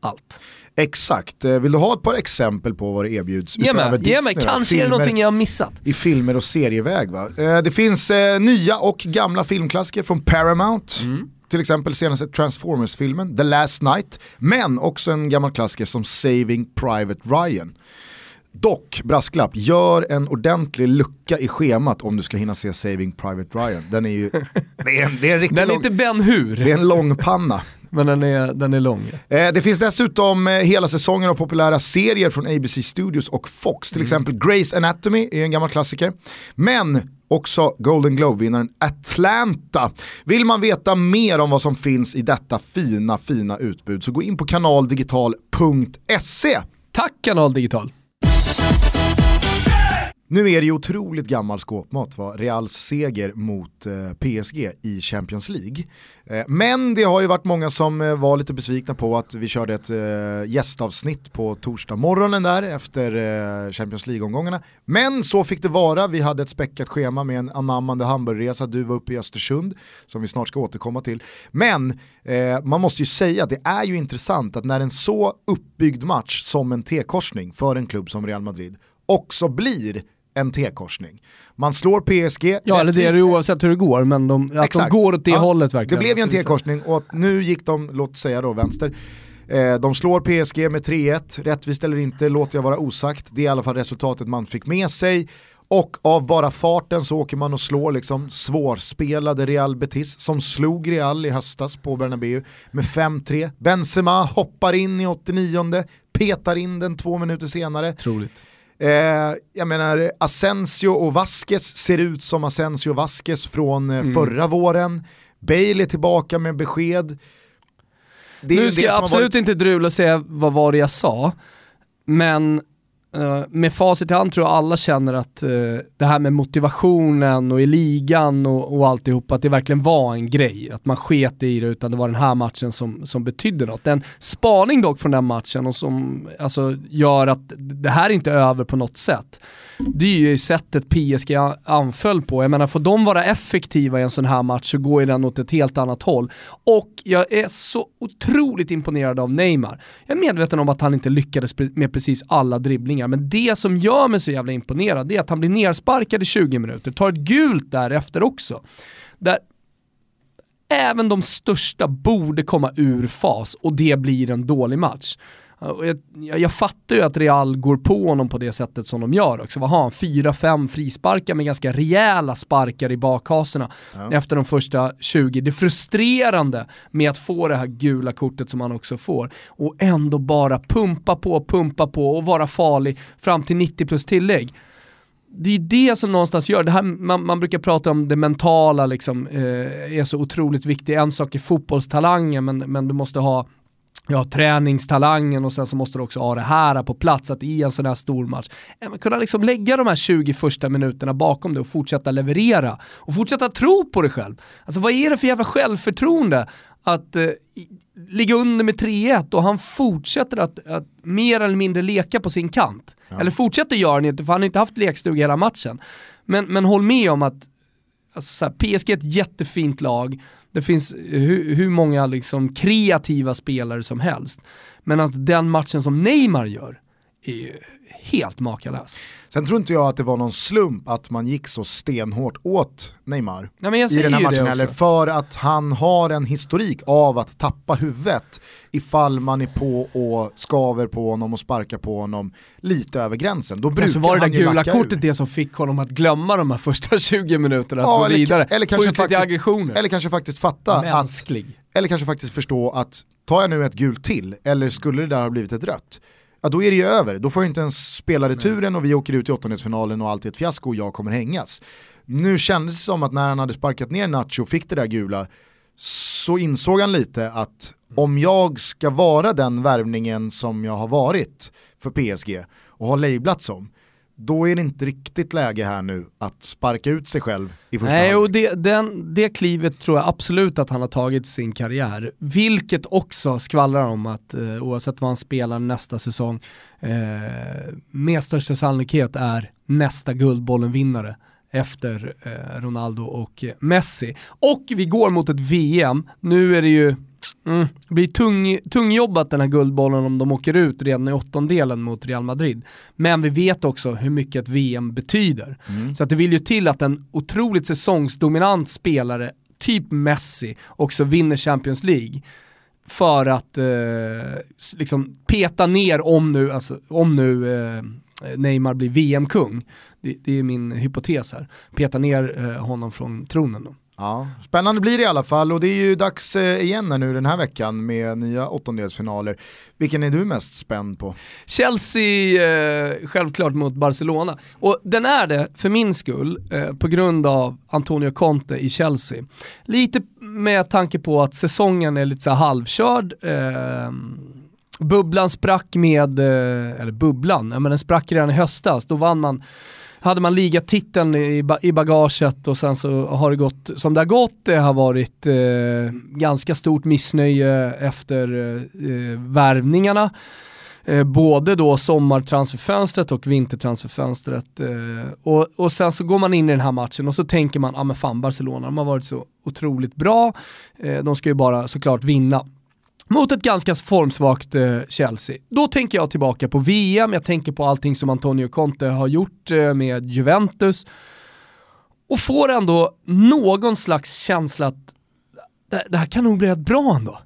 allt. Exakt, eh, vill du ha ett par exempel på vad det erbjuds? Ge mig, ge mig. kanske är det någonting jag har missat. I filmer och serieväg va? Eh, det finns eh, nya och gamla filmklassiker från Paramount. Mm. Till exempel senaste Transformers-filmen, The Last Night. Men också en gammal klassiker som Saving Private Ryan. Dock, brasklapp, gör en ordentlig lucka i schemat om du ska hinna se Saving Private Ryan. Den är ju, det är en, det är en riktigt Den är lång, inte Ben Hur. Det är en lång panna. Men den är, den är lång. Eh, det finns dessutom eh, hela säsongen av populära serier från ABC Studios och Fox. Till mm. exempel Grey's Anatomy är en gammal klassiker. Men också Golden Globe-vinnaren Atlanta. Vill man veta mer om vad som finns i detta fina, fina utbud så gå in på kanaldigital.se. Tack Kanal Digital! Nu är det ju otroligt gammal skåpmat va? Reals seger mot eh, PSG i Champions League. Eh, men det har ju varit många som eh, var lite besvikna på att vi körde ett eh, gästavsnitt på torsdag morgonen där efter eh, Champions League-omgångarna. Men så fick det vara, vi hade ett späckat schema med en anammande hamburgerresa, du var uppe i Östersund som vi snart ska återkomma till. Men eh, man måste ju säga att det är ju intressant att när en så uppbyggd match som en T-korsning för en klubb som Real Madrid också blir en T-korsning. Man slår PSG. Ja, eller det är det oavsett hur det går, men de, att Exakt. de går åt det ja, hållet verkligen. Det blev ju en T-korsning och nu gick de, låt säga då, vänster. Eh, de slår PSG med 3-1, rättvist eller inte låter jag vara osagt. Det är i alla fall resultatet man fick med sig. Och av bara farten så åker man och slår liksom svårspelade Real Betis som slog Real i höstas på Bernabéu med 5-3. Benzema hoppar in i 89 petar in den två minuter senare. Troligt. Eh, jag menar, Asensio och Vasquez ser ut som Asensio och Vasquez från eh, mm. förra våren. Bale är tillbaka med besked. nu ska jag absolut varit... inte drula och säga vad var det jag sa, men Eh, med facit i hand tror jag alla känner att uh, det här med motivationen och i ligan och, och alltihop, att det verkligen var en grej. Att man sket i det utan det var den här matchen som, som betydde något. En spaning dock från den matchen och som alltså, gör att det här är inte över på något sätt det är ju sättet PSG anföll på. Jag menar, får de vara effektiva i en sån här match så går ju den åt ett helt annat håll. Och jag är så otroligt imponerad av Neymar. Jag är medveten om att han inte lyckades med precis alla dribblingar, men det som gör mig så jävla imponerad är att han blir nersparkad i 20 minuter, tar ett gult därefter också. Där även de största borde komma ur fas och det blir en dålig match. Jag, jag, fattar ju att Real går på honom på det sättet som de gör också. Vad har han? Fyra, fem frisparkar med ganska rejäla sparkar i bakhaserna ja. efter de första 20. Det är frustrerande med att få det här gula kortet som han också får och ändå bara pumpa på, pumpa på och vara farlig fram till 90 plus tillägg det är det som någonstans gör, det här, man, man brukar prata om det mentala liksom, eh, är så otroligt viktigt. En sak är fotbollstalangen men, men du måste ha ja, träningstalangen och sen så måste du också ha det här på plats, att i en sån här stor match, kunna liksom lägga de här 20 första minuterna bakom det och fortsätta leverera. Och fortsätta tro på dig själv. Alltså vad är det för jävla självförtroende att eh, ligga under med 3-1 och han fortsätter att, att, mer eller mindre leka på sin kant. Ja. Eller fortsätter göra det inte, för han har inte haft lekstuga hela matchen. Men, men håll med om att alltså så här, PSG är ett jättefint lag, det finns hur, hur många liksom kreativa spelare som helst. Men att den matchen som Neymar gör är ju helt makalös. Sen tror inte jag att det var någon slump att man gick så stenhårt åt Neymar ja, i den här matchen heller. För att han har en historik av att tappa huvudet ifall man är på och skaver på honom och sparkar på honom lite över gränsen. Då kanske var det där gula kortet ur. det som fick honom att glömma de här första 20 minuterna, att ja, gå eller, vidare, eller kanske, faktiskt, aggressioner. eller kanske faktiskt fatta Mänsklig. att, eller kanske faktiskt förstå att tar jag nu ett gult till, eller skulle det där ha blivit ett rött, ja då är det ju över. Då får jag inte ens spela returen och vi åker ut i åttondelsfinalen och allt är ett fiasko och jag kommer hängas. Nu kändes det som att när han hade sparkat ner Nacho och fick det där gula så insåg han lite att om jag ska vara den värvningen som jag har varit för PSG och har lablat som, då är det inte riktigt läge här nu att sparka ut sig själv i första Nej, och det, den, det klivet tror jag absolut att han har tagit i sin karriär. Vilket också skvallrar om att eh, oavsett vad han spelar nästa säsong, eh, med största sannolikhet är nästa Guldbollen-vinnare efter eh, Ronaldo och Messi. Och vi går mot ett VM, nu är det ju Mm. Det blir tung, tungjobbat den här guldbollen om de åker ut redan i åttondelen mot Real Madrid. Men vi vet också hur mycket ett VM betyder. Mm. Så att det vill ju till att en otroligt säsongsdominant spelare, typ Messi, också vinner Champions League. För att eh, liksom peta ner om nu, alltså, om nu eh, Neymar blir VM-kung. Det, det, är min hypotes här. Peta ner eh, honom från tronen då. Ja, spännande blir det i alla fall och det är ju dags eh, igen nu den här veckan med nya åttondelsfinaler. Vilken är du mest spänd på? Chelsea, eh, självklart mot Barcelona. Och den är det för min skull eh, på grund av Antonio Conte i Chelsea. Lite med tanke på att säsongen är lite så halvkörd. Eh, bubblan sprack med, eh, eller bubblan, men den sprack redan i höstas. Då vann man hade man ligatiteln i, i bagaget och sen så har det gått som det har gått. Det har varit eh, ganska stort missnöje efter eh, värvningarna. Eh, både då sommartransferfönstret och vintertransferfönstret. Eh, och, och sen så går man in i den här matchen och så tänker man, ja ah, men fan Barcelona, de har varit så otroligt bra. Eh, de ska ju bara såklart vinna mot ett ganska formsvagt eh, Chelsea. Då tänker jag tillbaka på VM, jag tänker på allting som Antonio Conte har gjort eh, med Juventus och får ändå någon slags känsla att det, det, här kan nog bli rätt bra ändå.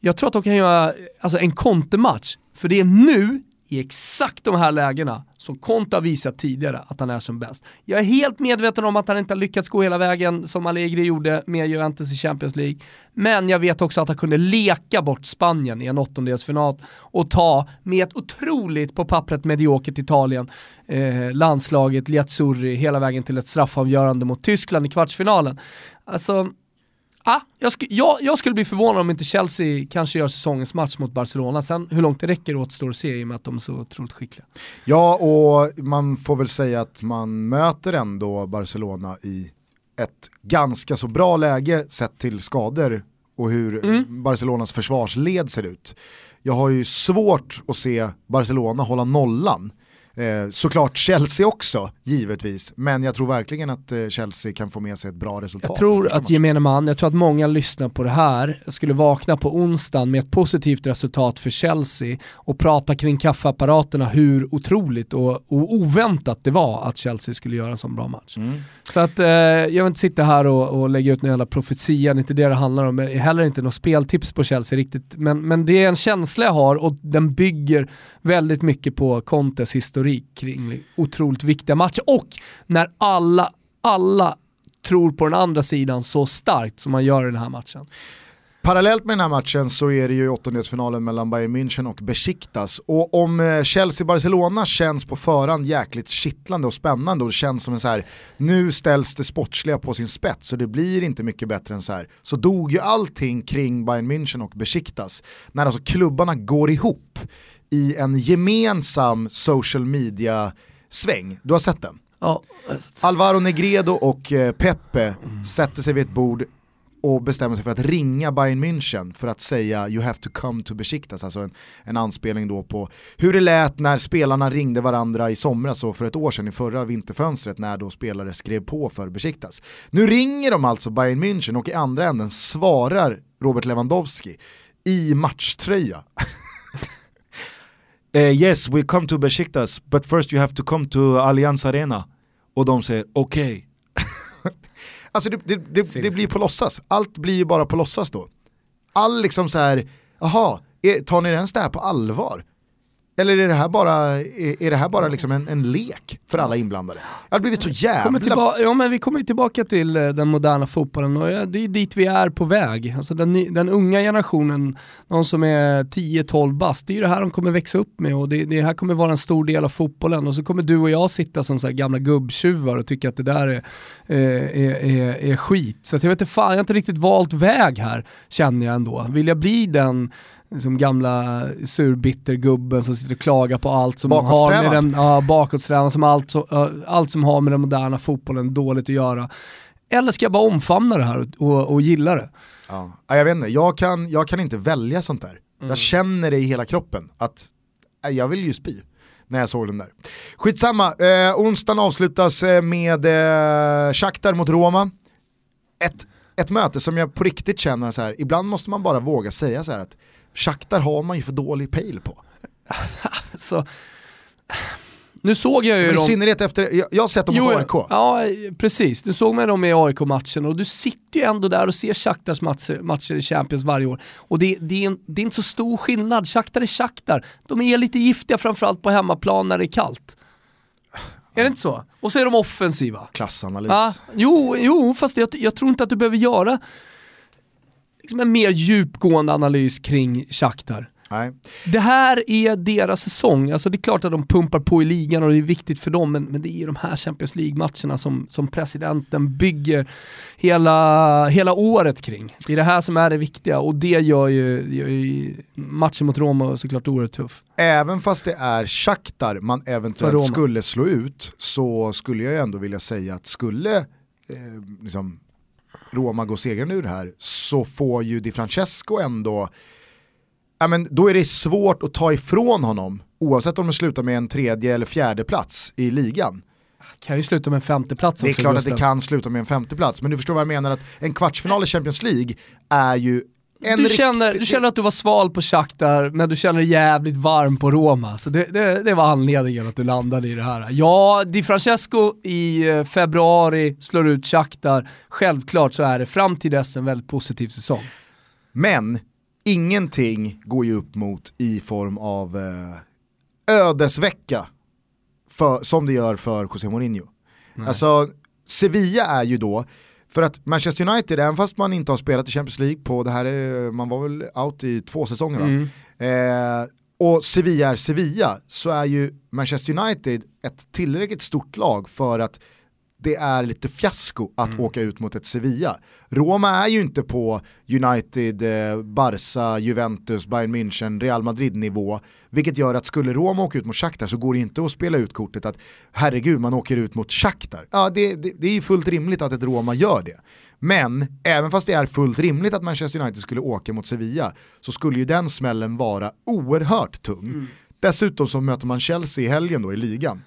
Jag tror att de kan göra alltså, en Conte-match, för det är nu i exakt de här lägena som Konta har visat tidigare att han är som bäst. Jag är helt medveten om att han inte har lyckats gå hela vägen som Allegri gjorde med Juventus i Champions League. Men jag vet också att han kunde leka bort Spanien i en åttondelsfinal och ta, med ett otroligt på pappret mediokert Italien, eh, landslaget Liazzurri hela vägen till ett straffavgörande mot Tyskland i kvartsfinalen. Alltså, Ah, jag, sk jag, jag, skulle bli förvånad om inte Chelsea kanske gör säsongens match mot Barcelona. Sen hur långt det räcker återstår att se i och med att de är så otroligt skickliga. Ja, och man får väl säga att man möter ändå Barcelona i ett ganska så bra läge sett till skador och hur mm. Barcelonas försvarsled ser ut. Jag har ju svårt att se Barcelona hålla nollan Eh, såklart Chelsea också, givetvis. Men jag tror verkligen att eh, Chelsea kan få med sig ett bra resultat. Jag tror att gemene man, jag tror att många lyssnar på det här, skulle vakna på onsdagen med ett positivt resultat för Chelsea och prata kring kaffeapparaterna hur otroligt och, och oväntat det var att Chelsea skulle göra en sån bra match. Mm. Så att eh, jag vill inte sitta här och, och lägga ut några jävla profetia, inte det det handlar om, heller inte något speltips på Chelsea riktigt. Men, men det är en känsla jag har och den bygger väldigt mycket på Contes historik kring otroligt viktiga matcher. Och när alla, alla tror på den andra sidan så starkt som man gör i den här matchen. Parallellt med den här matchen så är det ju åttondelsfinalen mellan Bayern München och Besiktas. Och om eh, Chelsea-Barcelona känns på förhand jäkligt kittlande och spännande och det känns som en så här, nu ställs det sportsliga på sin spets och det blir inte mycket bättre än så här. Så dog ju allting kring Bayern München och Besiktas. När alltså klubbarna går ihop i en gemensam social media-sväng. Du har sett den? Ja. Alvaro Negredo och eh, Pepe mm. sätter sig vid ett bord och bestämmer sig för att ringa Bayern München för att säga you have to come to Besiktas, alltså en, en anspelning då på hur det lät när spelarna ringde varandra i somras och för ett år sedan i förra vinterfönstret när då spelare skrev på för Besiktas. Nu ringer de alltså Bayern München och i andra änden svarar Robert Lewandowski i matchtröja. uh, yes, we come to Besiktas, but first you have to come to Allianz Arena. Och de säger okej. Okay. Alltså det, det, det, det blir på låtsas, allt blir ju bara på låtsas då. All liksom så här, jaha, tar ni ens det här på allvar? Eller är det här bara, är, är det här bara liksom en, en lek för alla inblandade? Det har blivit så jävla... ja men vi kommer tillbaka till eh, den moderna fotbollen och det är dit vi är på väg. Alltså den, den unga generationen, de som är 10-12 bast, det är ju det här de kommer växa upp med och det, det här kommer vara en stor del av fotbollen och så kommer du och jag sitta som så gamla gubbtjuvar och tycka att det där är, eh, är, är, är skit. Så jag vet inte fan, jag har inte riktigt valt väg här känner jag ändå. Vill jag bli den liksom gamla surbittergubben som sitter och klagar på allt som har med den, ja, bakåtsträvan, som allt, så, allt som har med den moderna fotbollen dåligt att göra. Eller ska jag bara omfamna det här och, och, och gilla det? Ja. Jag vet inte, jag kan, jag kan inte välja sånt där. Mm. Jag känner det i hela kroppen att jag vill ju spy när jag såg den där. Skitsamma, eh, onsdagen avslutas eh, med eh, Shakhtar mot Roma. Ett, ett möte som jag på riktigt känner så här, ibland måste man bara våga säga så här att Shakhtar har man ju för dålig pejl på. så, nu såg jag ju Men I dem... synnerhet efter, jag, jag har sett dem mot AIK. Ja, precis. Nu såg man dem i AIK-matchen och du sitter ju ändå där och ser Shakhtars matcher, matcher i Champions varje år. Och det, det, är en, det är inte så stor skillnad. Shakhtar är Shakhtar. De är lite giftiga framförallt på hemmaplan när det är kallt. Är det inte så? Och så är de offensiva. Klassanalys. Ja, jo, jo, fast jag, jag tror inte att du behöver göra liksom en mer djupgående analys kring Shakhtar. Nej. Det här är deras säsong, alltså det är klart att de pumpar på i ligan och det är viktigt för dem, men, men det är de här Champions League-matcherna som, som presidenten bygger hela, hela året kring. Det är det här som är det viktiga och det gör ju, gör ju matchen mot Roma såklart oerhört tuff. Även fast det är Shakhtar man eventuellt skulle slå ut så skulle jag ändå vilja säga att skulle eh, liksom Roma går segrande ur det här så får ju Di Francesco ändå, ja men då är det svårt att ta ifrån honom oavsett om de slutar med en tredje eller fjärde plats i ligan. Kan ju sluta med en femteplats Det är klart att det kan sluta med en femteplats, men du förstår vad jag menar att en kvartsfinal i Champions League är ju en du, känner, riktig... du känner att du var sval på Shakhtar, men du känner dig jävligt varm på Roma. Så det, det, det, var anledningen att du landade i det här. Ja, Di Francesco i eh, februari slår ut Shakhtar. Självklart så är det fram till dess en väldigt positiv säsong. Men ingenting går ju upp mot i form av eh, ödesvecka för, som det gör för José Mourinho. Nej. Alltså, Sevilla är ju då för att Manchester United, även fast man inte har spelat i Champions League på det här, är, man var väl out i två säsonger va? Mm. Eh, och Sevilla är Sevilla, så är ju Manchester United ett tillräckligt stort lag för att det är lite fiasko att mm. åka ut mot ett Sevilla. Roma är ju inte på United, eh, Barca, Juventus, Bayern München, Real Madrid nivå. Vilket gör att skulle Roma åka ut mot Shakhtar så går det inte att spela ut kortet att herregud man åker ut mot Shakhtar. Ja det, det, det är ju fullt rimligt att ett Roma gör det. Men även fast det är fullt rimligt att Manchester United skulle åka mot Sevilla så skulle ju den smällen vara oerhört tung. Mm. Dessutom så möter man Chelsea i helgen då i ligan.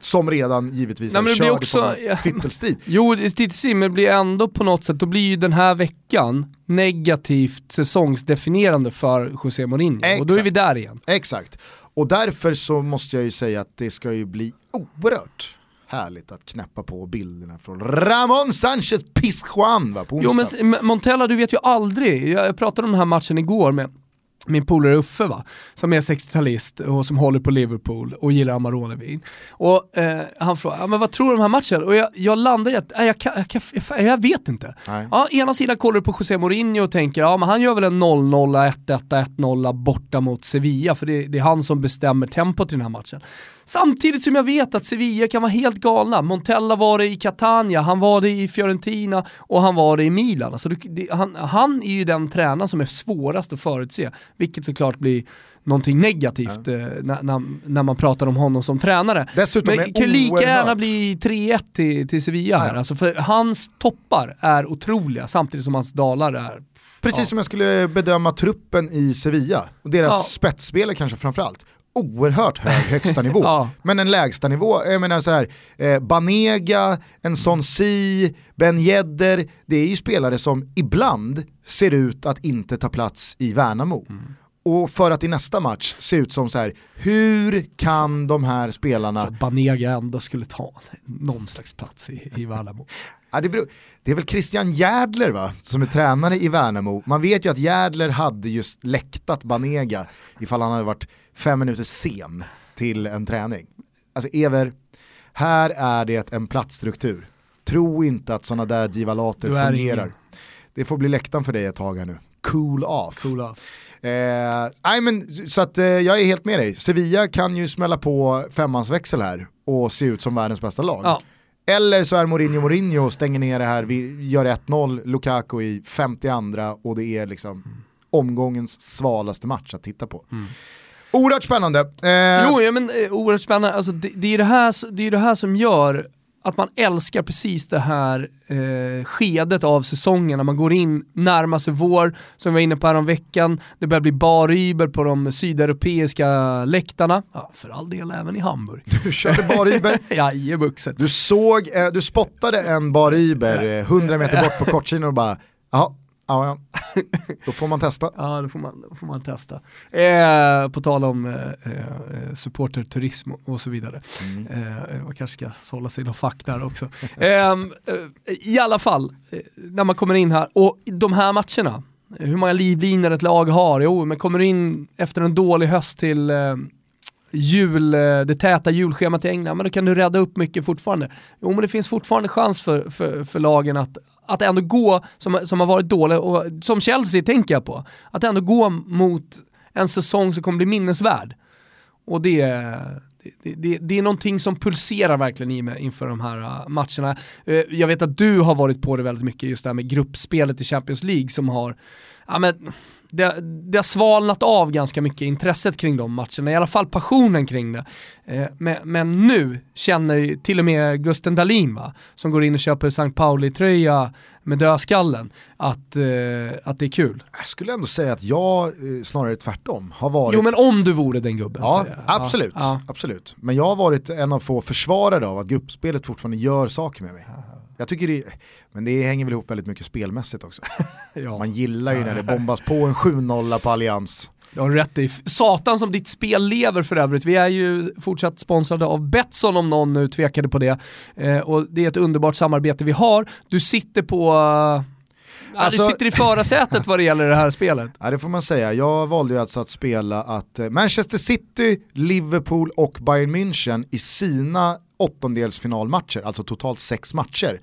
Som redan givetvis Nej, är körd också, på titelstrid. Jo, titelstrid, men det blir ändå på något sätt, då blir ju den här veckan negativt säsongsdefinierande för José Mourinho. Exakt. Och då är vi där igen. Exakt. Och därför så måste jag ju säga att det ska ju bli oerhört härligt att knäppa på bilderna från Ramon Sanchez Pizjuan va, på onsdag. Jo men Montella du vet ju aldrig, jag pratade om den här matchen igår med min polare Uffe va, som är 60-talist och som håller på Liverpool och gillar Amarone-vin. Och eh, han frågar, men vad tror du om den här matchen? Och jag, jag landar i att, äh, jag, kan, jag, kan, jag, vet inte. Ja, ena sidan kollar du på José Mourinho och tänker, ja men han gör väl en 0-0, 1-1, 1-0 borta mot Sevilla, för det, det är han som bestämmer tempot i den här matchen. Samtidigt som jag vet att Sevilla kan vara helt galna. Montella var det i Catania, han var det i Fiorentina och han var det i Milan. Alltså det, han, han, är ju den tränaren som är svårast att förutse, vilket såklart blir någonting negativt ja. eh, när, när, när, man pratar om honom som tränare. Dessutom Men det kan lika gärna bli 3-1 till, till Sevilla här, ja. alltså för hans toppar är otroliga samtidigt som hans dalar är Precis ja. som jag skulle bedöma truppen i Sevilla, och deras ja. spetsspelare kanske framförallt oerhört hög högsta nivå. ja. Men en lägsta nivå, jag menar så här, eh, Banega, en sån Si, Ben Yedder, det är ju spelare som ibland ser ut att inte ta plats i Värnamo. Mm. Och för att i nästa match se ut som så här, hur kan de här spelarna... Så Banega ändå skulle ta någon slags plats i, i Värnamo. Ja, det, beror, det, är väl Christian Jädler va, som är tränare i Värnamo. Man vet ju att Jädler hade just läktat Banega ifall han hade varit fem minuter sen till en träning. Alltså Ever, här är det en platsstruktur. Tro inte att sådana där divalater fungerar. Ingen. Det får bli läktaren för dig ett tag här nu. Cool off. Cool off. Eh, men, så att, eh, jag är helt med dig. Sevilla kan ju smälla på femmansväxel här och se ut som världens bästa lag. Ja. Eller så är Mourinho Mourinho och stänger ner det här, vi gör 1-0, Lukaku i 52 och det är liksom mm. omgångens svalaste match att titta på. Mm. Oerhört spännande. Eh... Jo, ja, men eh, oerhört spännande. Alltså, det, det, är det, här, det är det här som gör att man älskar precis det här eh, skedet av säsongen när man går in, närmar sig vår, som vi var inne på här veckan. det börjar bli baryber på de sydeuropeiska läktarna, ja, för all del även i Hamburg. Du körde baryber? Jajebuksen. Du såg, eh, du spottade en baryber 100 meter bort på kortsidan och bara, jaha, Ja, ja. Då får man testa. ja, då får man, då får man testa. Eh, på tal om eh, eh, supporterturism och så vidare. Mm. Eh, man kanske ska hålla sig i någon fack där också. Ehm, eh, I alla fall, eh, när man kommer in här, och de här matcherna, hur många livlinor ett lag har, jo, men kommer in efter en dålig höst till eh, jul, det täta julschemat i England, men då kan du rädda upp mycket fortfarande. Jo men det finns fortfarande chans för, för, för lagen att, att ändå gå, som, som har varit dålig, och som Chelsea tänker jag på, att ändå gå mot en säsong som kommer bli minnesvärd. Och det, det, det, det, är någonting som pulserar verkligen i mig inför de här äh, matcherna. Eh, jag vet att du har varit på det väldigt mycket, just det här med gruppspelet i Champions League som har, ja men det, det har svalnat av ganska mycket intresset kring de matcherna, i alla fall passionen kring det. Eh, men, men, nu känner till och med Gusten Dahlin va, som går in och köper St. Pauli-tröja med dödskallen, att, eh, att det är kul. Jag skulle ändå säga att jag eh, snarare tvärtom har varit... Jo men om du vore den gubben. Ja, absolut, ja. absolut. Men jag har varit en av få försvarare av att gruppspelet fortfarande gör saker med mig. Jag tycker det, men det hänger väl ihop väldigt mycket spelmässigt också. ja. Man gillar ju när det bombas på en 7-0 på Allians. Du har rätt i. Satan som ditt spel lever för övrigt. Vi är ju fortsatt sponsrade av Betsson om någon nu tvekade på det. Eh, och det är ett underbart samarbete vi har. Du sitter på Alltså, du sitter i förarsätet vad det gäller det här spelet. Ja det får man säga. Jag valde ju alltså att spela att eh, Manchester City, Liverpool och Bayern München i sina åttondelsfinalmatcher, alltså totalt sex matcher.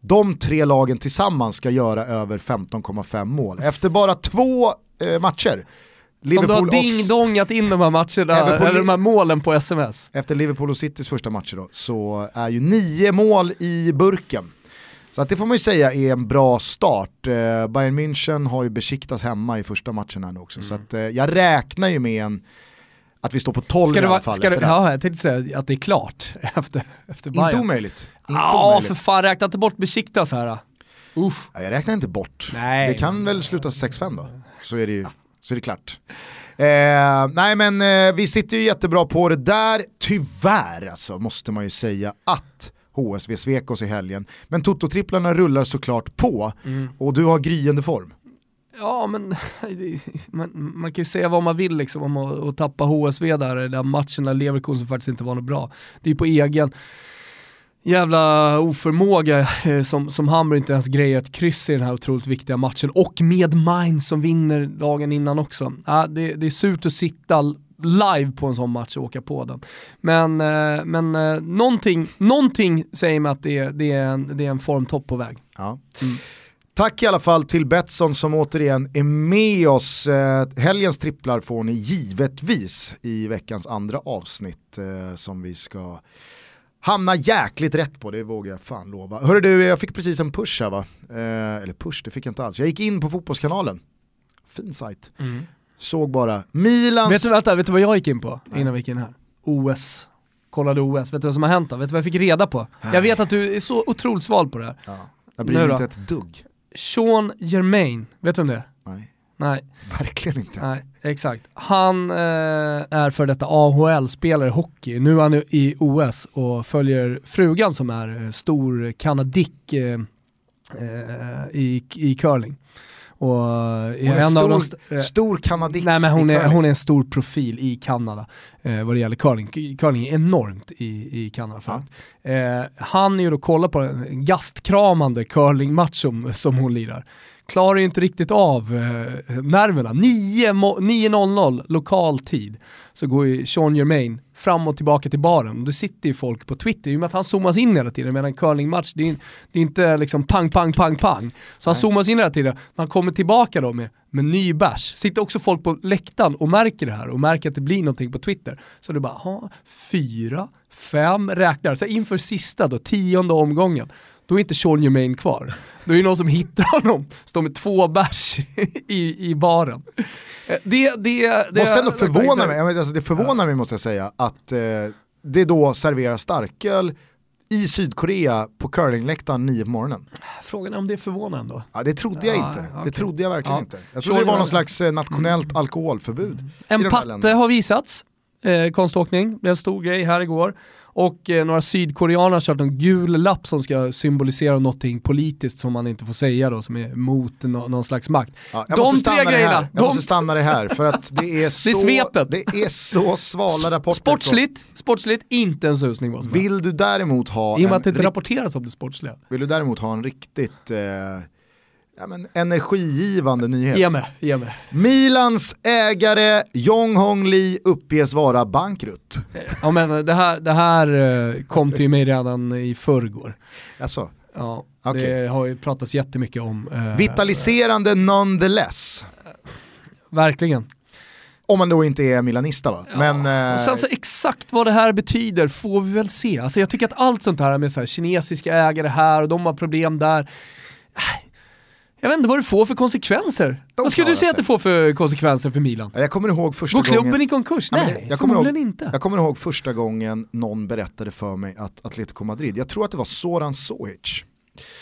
De tre lagen tillsammans ska göra över 15,5 mål. Efter bara två eh, matcher Liverpool Som du har ding-dongat in de här matcherna, eller de här målen på sms. Efter Liverpool och Citys första matcher då, så är ju nio mål i burken. Så att det får man ju säga är en bra start. Eh, Bayern München har ju besiktats hemma i första matchen här nu också. Mm. Så att, eh, jag räknar ju med en att vi står på 12 ska i alla fall. Ska det, ja, jag tänkte säga att det är klart efter, efter Bayern. Inte omöjligt. Ja, för fan räkna inte bort Besiktas här. Uff. Ja, jag räknar inte bort. Nej. Det kan väl sluta 6-5 då, så är det ju så är det klart. Eh, nej men eh, vi sitter ju jättebra på det där, tyvärr alltså måste man ju säga att HSV svek oss i helgen. Men Toto-tripplarna rullar såklart på mm. och du har gryende form. Ja men man, man, kan ju säga vad man vill liksom om att, att tappa HSV där, den matchen där Leverkusen faktiskt inte var något bra. Det är ju på egen jävla oförmåga eh, som, som Hamburg inte ens grejer ett kryss i den här otroligt viktiga matchen och med Mainz som vinner dagen innan också. Ja, det, det är surt att sitta live på en sån match och åka på den. Men, eh, men eh, någonting, någonting säger mig att det, det, är en, det är en formtopp på väg. Ja. Mm. Tack i alla fall till Betsson som återigen är med oss. Eh, helgens tripplar får ni givetvis i veckans andra avsnitt som vi ska hamna jäkligt rätt på, det vågar jag fan lova. Hörru du, jag fick precis en push här va? Eh, eller push, det fick jag inte alls. Jag gick in på Fotbollskanalen, fin sajt. Mm. Såg bara Milans... Vet du, vänta, vet du vad jag gick in på innan vi gick in här? OS. Kollade OS, vet du vad som har hänt då? Vet du vad jag fick reda på? Jag vet att du är så otroligt sval på det här. Ja. Jag bryr mig inte ett dugg. Sean Germain, vet du om det är? Nej. Nej. Verkligen inte. Nej, exakt. Han eh, är för detta AHL-spelare i hockey. Nu är han i OS och följer frugan som är eh, stor kanadick eh, eh, i, i curling. Och hon är en stor, av de stor kanadick Nej men hon är, hon är en stor profil i Kanada eh, vad det gäller curling. Curling är enormt i, i Kanada. Ja. Eh, han är ju då kolla på en gastkramande curlingmatch som, som hon lirar klarar ju inte riktigt av eh, nerverna. 9.00 lokal tid så går ju Sean Germain fram och tillbaka till baren. Det sitter ju folk på Twitter, i och med att han zoomas in hela tiden, medan en curlingmatch, det är, det är inte liksom pang, pang, pang, pang. Så han zoomas in hela tiden. När han kommer tillbaka då med, med ny bärs, sitter också folk på läktaren och märker det här och märker att det blir någonting på Twitter. Så det bara, ha, fyra, fem, räknar. Så inför sista då, tionde omgången, då är inte Sean Germain kvar. Då är det någon som hittar honom, står med två bärs i, i baren. Eh, det, det, det måste ändå förvåna mig, alltså det förvånar ja. mig måste jag säga, att eh, det då serveras starköl i Sydkorea på curlingläktaren 9 på morgonen. Frågan är om det är förvånande då? Ja det trodde jag ja, inte, okay. det trodde jag verkligen ja. inte. Jag trodde det var någon slags eh, nationellt mm. alkoholförbud. En patte har visats, eh, konståkning, är en stor grej här igår och eh, några sydkoreaner har kört en gul lapp som ska symbolisera någonting politiskt som man inte får säga då, som är mot no någon slags makt. Ja, jag de måste tre grejerna. Här. Jag de... måste stanna det här för att det är så, det är svepet. Det är så svala rapporter. Sportsligt, sportsligt inte en susning vad som Vill du däremot ha... I och med att det inte rapporteras om det sportsliga. Vill du däremot ha en riktigt eh, ja, men energigivande nyhet. Ge mig, ge mig. Milans ägare Jong Hong Lee uppges vara bankrutt. Ja men det här, det här eh, kom till mig redan i förrgår. Alltså. Ja, okay. det har ju pratats jättemycket om. Eh, Vitaliserande nonetheless. Verkligen. Om man då inte är milanista va? Ja. Men, eh... sen så exakt vad det här betyder får vi väl se. Alltså jag tycker att allt sånt här med så här, kinesiska ägare här och de har problem där jag vet inte vad det får för konsekvenser. De vad skulle du säga sig. att det får för konsekvenser för Milan? Jag kommer ihåg första Går klubben gången... i konkurs? Nej, jag förmodligen ihåg, inte. Jag kommer ihåg första gången någon berättade för mig att Atletico Madrid, jag tror att det var Soran Sohic,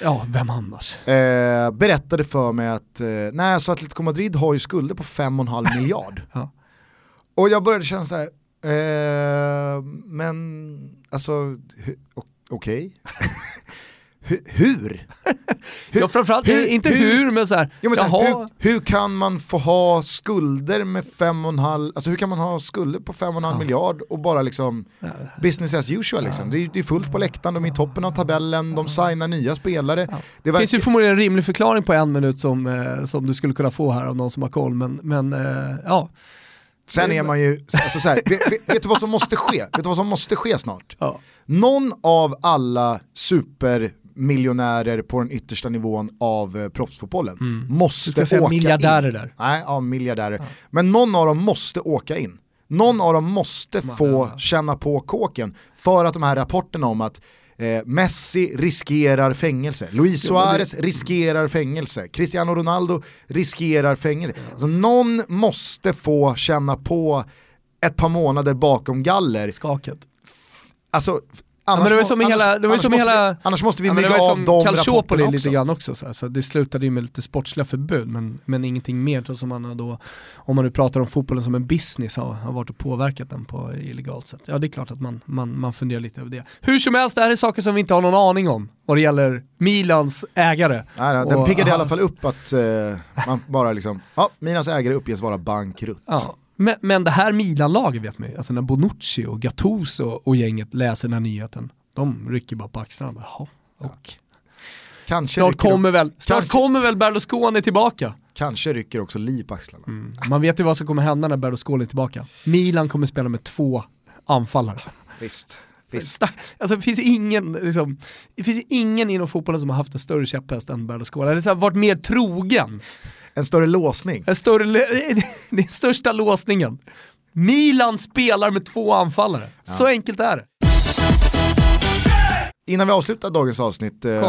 Ja, vem annars? Eh, berättade för mig att eh, nej, alltså Atletico Madrid har ju skulder på 5,5 miljard. ja. Och jag började känna så här, eh, men alltså okej. Okay. hur? hur? ja framförallt, hur, inte hur, hur men såhär, ja, men så här, hur, hur, kan man få ha skulder med 5,5, alltså hur kan man ha skulder på 5,5 ja. miljard och bara liksom business as usual liksom. Det, är, det är fullt på läktaren, de är i toppen av tabellen, de signar nya spelare. Ja. Det verkar... finns ju förmodligen en rimlig förklaring på en minut som, eh, som du skulle kunna få här av någon som har koll, men, men eh, ja. Sen är man ju, alltså så här, vet, vet, vet, du vad som måste ske? Vet du vad som måste ske snart? Ja. Någon av alla super miljonärer på den yttersta nivån av eh, proffsfotbollen mm. måste åka säga miljardärer in. där. Nej, ja, miljardärer. Ja. Men någon av dem måste åka in. Någon av dem måste få känna på kåken för att de här rapporterna om att eh, Messi riskerar fängelse, Luis Suarez riskerar fängelse, Cristiano Ronaldo riskerar fängelse. Alltså, någon måste få känna på ett par månader bakom galler. Skaket. Alltså Annars, ja, det var som annars, hela, det var som hela, vi, annars måste vi ja, av de rapporterna också. lite grann också. Så, så det slutade ju med lite sportsliga förbud men, men ingenting mer som man då, om man nu pratar om fotbollen som en business, har, har varit och påverkat den på illegalt sätt. Ja det är klart att man, man, man funderar lite över det. Hur som helst, det här är saker som vi inte har någon aning om vad det gäller Milans ägare. Nej, den piggade i alla fall upp att uh, man bara liksom, ja, Milans ägare uppges vara bankrutt. Ja. Men, men det här Milan-laget vet man ju, alltså när Bonucci och Gattuso och gänget läser den här nyheten, de rycker bara på axlarna. Jaha, och. Kanske snart kommer, väl, snart kanske, kommer väl Berlusconi tillbaka. Kanske rycker också Li på axlarna. Mm. Man vet ju vad som kommer hända när Berlusconi är tillbaka. Milan kommer spela med två anfallare. Visst. Visst. Alltså, det, finns ingen, liksom, det finns ingen inom fotbollen som har haft en större käpphäst än Berlusconi. Det har varit mer trogen. En större låsning. En större, den största låsningen. Milan spelar med två anfallare. Ja. Så enkelt är det. Innan vi avslutar dagens avsnitt, eh,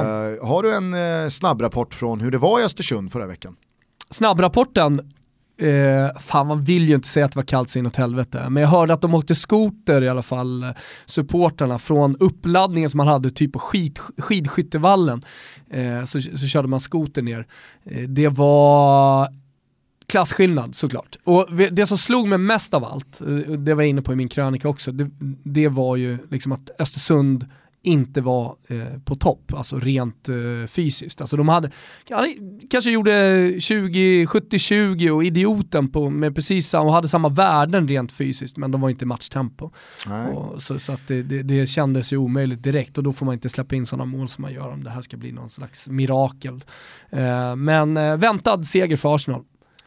har du en eh, snabbrapport från hur det var i Östersund förra veckan? Snabbrapporten, eh, fan man vill ju inte säga att det var kallt så inåt helvete, men jag hörde att de åkte skoter i alla fall, eh, supporterna från uppladdningen som man hade typ på skid, skidskyttevallen, eh, så, så körde man skoter ner. Eh, det var klasskillnad såklart. Och det som slog mig mest av allt, eh, det var jag inne på i min krönika också, det, det var ju liksom att Östersund inte var eh, på topp, alltså rent eh, fysiskt. Alltså de hade, kanske gjorde 20-70-20 och idioten på, med precis samma, och hade samma värden rent fysiskt, men de var inte matchtempo. Och, så, så det, det, det, kändes ju omöjligt direkt och då får man inte släppa in sådana mål som man gör om det här ska bli någon slags mirakel. Eh, men eh, väntad seger för Arsenal.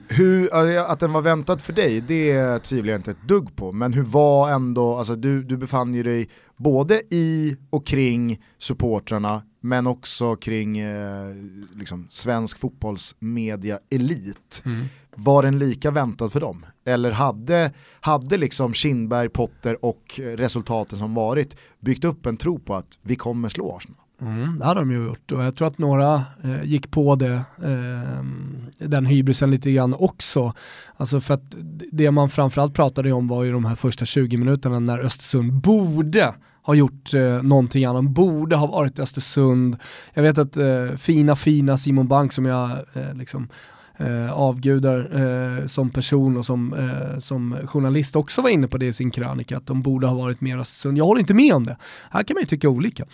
Hur, att den var väntad för dig, det tvivlar jag inte ett dugg på. Men hur var ändå, alltså du, du befann ju dig både i och kring supportrarna men också kring eh, liksom, svensk fotbollsmedia elit. Mm. Var den lika väntad för dem? Eller hade, hade liksom Kindberg, Potter och resultaten som varit byggt upp en tro på att vi kommer slå Arsenal? Mm, det hade de ju gjort och jag tror att några eh, gick på det, eh, den hybrisen lite grann också. Alltså för att det man framförallt pratade om var ju de här första 20 minuterna när Östersund borde ha gjort eh, någonting annat, borde ha varit Östersund. Jag vet att eh, fina, fina Simon Bank som jag eh, liksom eh, avgudar eh, som person och som, eh, som journalist också var inne på det i sin krönika, att de borde ha varit mer Östersund. Jag håller inte med om det. Här kan man ju tycka olika.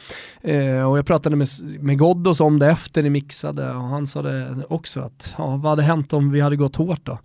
Eh, och jag pratade med, med Ghoddos om det efter det mixade och han sa det också att ja, vad hade hänt om vi hade gått hårt då?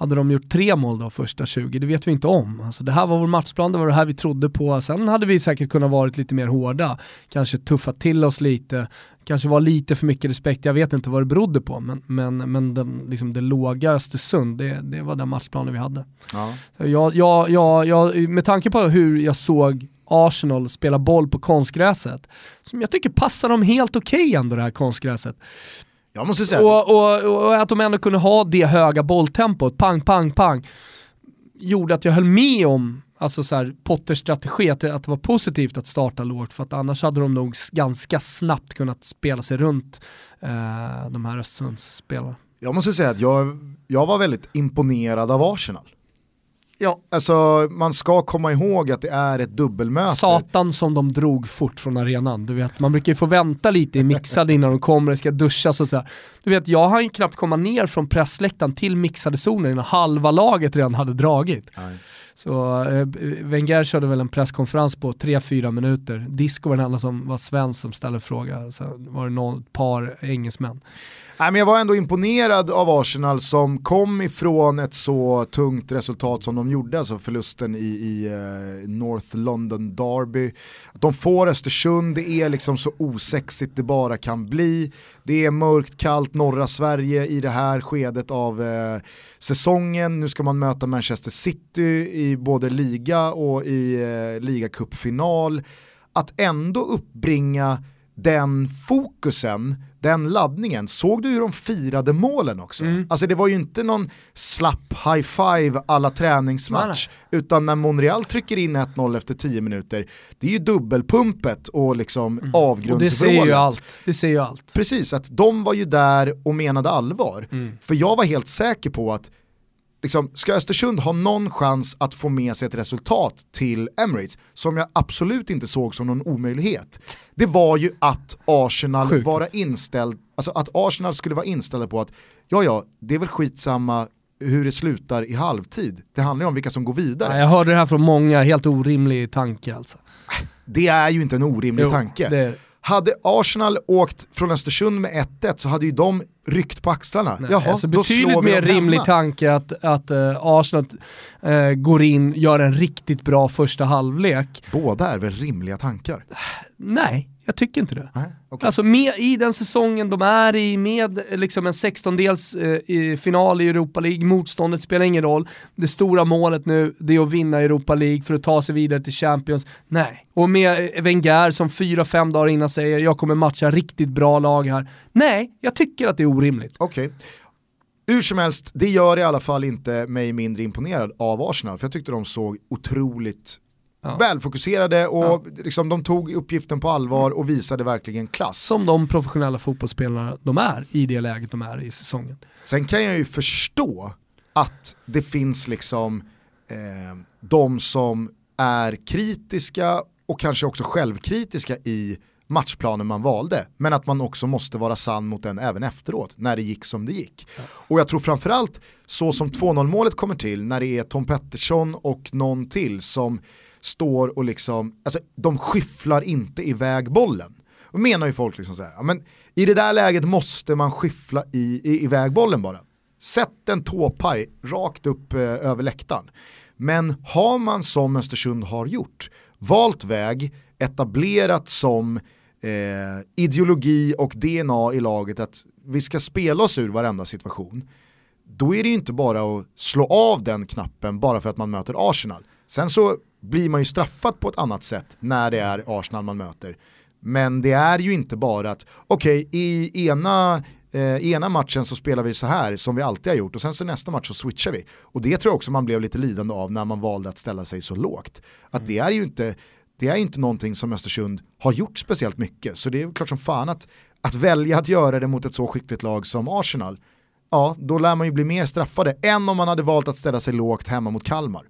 Hade de gjort tre mål då första 20? Det vet vi inte om. Alltså det här var vår matchplan, det var det här vi trodde på. Sen hade vi säkert kunnat varit lite mer hårda, kanske tuffat till oss lite, kanske var lite för mycket respekt, jag vet inte vad det berodde på. Men, men, men den, liksom det låga Östersund, det, det var den matchplanen vi hade. Ja. Jag, jag, jag, jag, med tanke på hur jag såg Arsenal spela boll på konstgräset, som jag tycker passar dem helt okej okay ändå det här konstgräset. Jag måste säga och, och, och, att de ändå kunde ha det höga bolltempot, pang, pang, pang, gjorde att jag höll med om alltså så här, Potters strategi, att det, att det var positivt att starta lågt, för att annars hade de nog ganska snabbt kunnat spela sig runt eh, de här Östersundsspelarna. Jag måste säga att jag, jag var väldigt imponerad av Arsenal. Ja. Alltså man ska komma ihåg att det är ett dubbelmöte. Satan som de drog fort från arenan. Du vet, man brukar ju få vänta lite i mixade innan de kommer, det ska duschas och sådär. Du vet, jag hann ju knappt komma ner från pressläktaren till mixade zonen innan halva laget redan hade dragit. Nej. Så eh, Wenger körde väl en presskonferens på 3-4 minuter. Disco var den enda som var svensk som ställde fråga. Sen var det någon, par engelsmän. Nej, men jag var ändå imponerad av Arsenal som kom ifrån ett så tungt resultat som de gjorde, alltså förlusten i, i uh, North London Derby. Att de får Östersund, det är liksom så osexigt det bara kan bli. Det är mörkt, kallt, norra Sverige i det här skedet av uh, säsongen. Nu ska man möta Manchester City i både liga och i uh, ligacupfinal. Att ändå uppbringa den fokusen den laddningen. Såg du hur de firade målen också? Mm. Alltså det var ju inte någon slapp high five alla träningsmatch, nej, utan när Monreal trycker in 1-0 efter 10 minuter, det är ju dubbelpumpet och liksom mm. avgrundsvrålet. Det ser ju allt. Det ser ju allt. Precis, att de var ju där och menade allvar. Mm. För jag var helt säker på att liksom, ska Östersund ha någon chans att få med sig ett resultat till Emirates, som jag absolut inte såg som någon omöjlighet, det var ju att Arsenal Sjukt. vara inställd, alltså att Arsenal skulle vara inställda på att ja ja, det är väl skitsamma hur det slutar i halvtid. Det handlar ju om vilka som går vidare. Ja, jag hörde det här från många, helt orimlig tanke alltså. Det är ju inte en orimlig jo, tanke. Det hade Arsenal åkt från Östersund med 1-1 så hade ju de ryckt på axlarna. Nej, Jaha, alltså betydligt mer rimlig hemma. tanke att, att uh, Arsenal uh, går in, gör en riktigt bra första halvlek. Båda är väl rimliga tankar? Nej, jag tycker inte det. Nej, okay. Alltså med, i den säsongen de är i, med liksom en 16-dels eh, final i Europa League, motståndet spelar ingen roll. Det stora målet nu, det är att vinna Europa League för att ta sig vidare till Champions. Nej. Och med Wenger som fyra, fem dagar innan säger jag kommer matcha riktigt bra lag här. Nej, jag tycker att det är orimligt. Okej. Okay. Hur som helst, det gör i alla fall inte mig mindre imponerad av Arsenal, för jag tyckte de såg otroligt Ja. Välfokuserade och ja. liksom, de tog uppgiften på allvar och visade verkligen klass. Som de professionella fotbollsspelarna de är i det läget de är i säsongen. Sen kan jag ju förstå att det finns liksom eh, de som är kritiska och kanske också självkritiska i matchplanen man valde. Men att man också måste vara sann mot den även efteråt, när det gick som det gick. Och jag tror framförallt så som 2-0 målet kommer till, när det är Tom Pettersson och någon till som står och liksom, alltså de skyfflar inte iväg bollen. Då menar ju folk liksom så här, men i det där läget måste man skyffla i, i, iväg bollen bara. Sätt en tåpaj rakt upp eh, över läktaren. Men har man som Östersund har gjort, valt väg, etablerat som eh, ideologi och DNA i laget att vi ska spela oss ur varenda situation, då är det ju inte bara att slå av den knappen bara för att man möter Arsenal. Sen så blir man ju straffad på ett annat sätt när det är Arsenal man möter. Men det är ju inte bara att, okej, okay, i ena, eh, ena matchen så spelar vi så här som vi alltid har gjort och sen så nästa match så switchar vi. Och det tror jag också man blev lite lidande av när man valde att ställa sig så lågt. Att det är ju inte, det är inte någonting som Östersund har gjort speciellt mycket. Så det är klart som fan att, att välja att göra det mot ett så skickligt lag som Arsenal, ja då lär man ju bli mer straffade än om man hade valt att ställa sig lågt hemma mot Kalmar.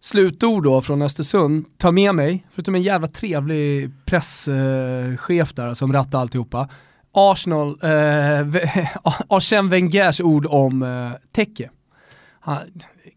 Slutord då från Östersund, ta med mig, förutom en jävla trevlig presschef eh, där som rattar alltihopa, Arsenal, eh, Arsène Wengers ord om eh, täcke. Han,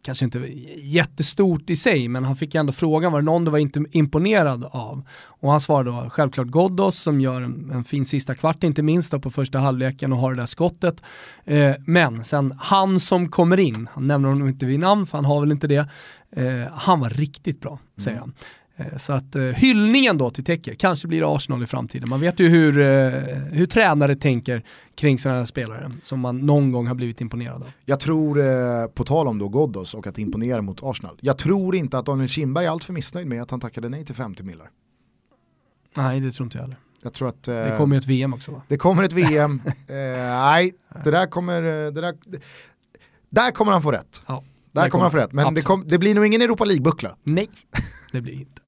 kanske inte jättestort i sig, men han fick ändå frågan, var det någon du var inte imponerad av? Och han svarade då självklart Ghoddos som gör en, en, fin sista kvart inte minst då på första halvleken och har det där skottet. Eh, men sen han som kommer in, han nämner honom inte vid namn för han har väl inte det, Eh, han var riktigt bra, säger mm. han. Eh, så att eh, hyllningen då till Teke, kanske blir Arsenal i framtiden. Man vet ju hur, eh, hur tränare tänker kring sådana här spelare som man någon gång har blivit imponerad av. Jag tror, eh, på tal om då Ghoddos och att imponera mot Arsenal, jag tror inte att Daniel Kindberg är alltför missnöjd med att han tackade nej till 50 millar. Nej, det tror inte jag heller. Jag tror att, eh, det kommer ett VM också va? Det kommer ett VM, nej, det där kommer, det där, där kommer han få rätt. Ja. Där kommer han få rätt, men det, kom, det, blir nog ingen Europa League-buckla. Nej, det blir inte.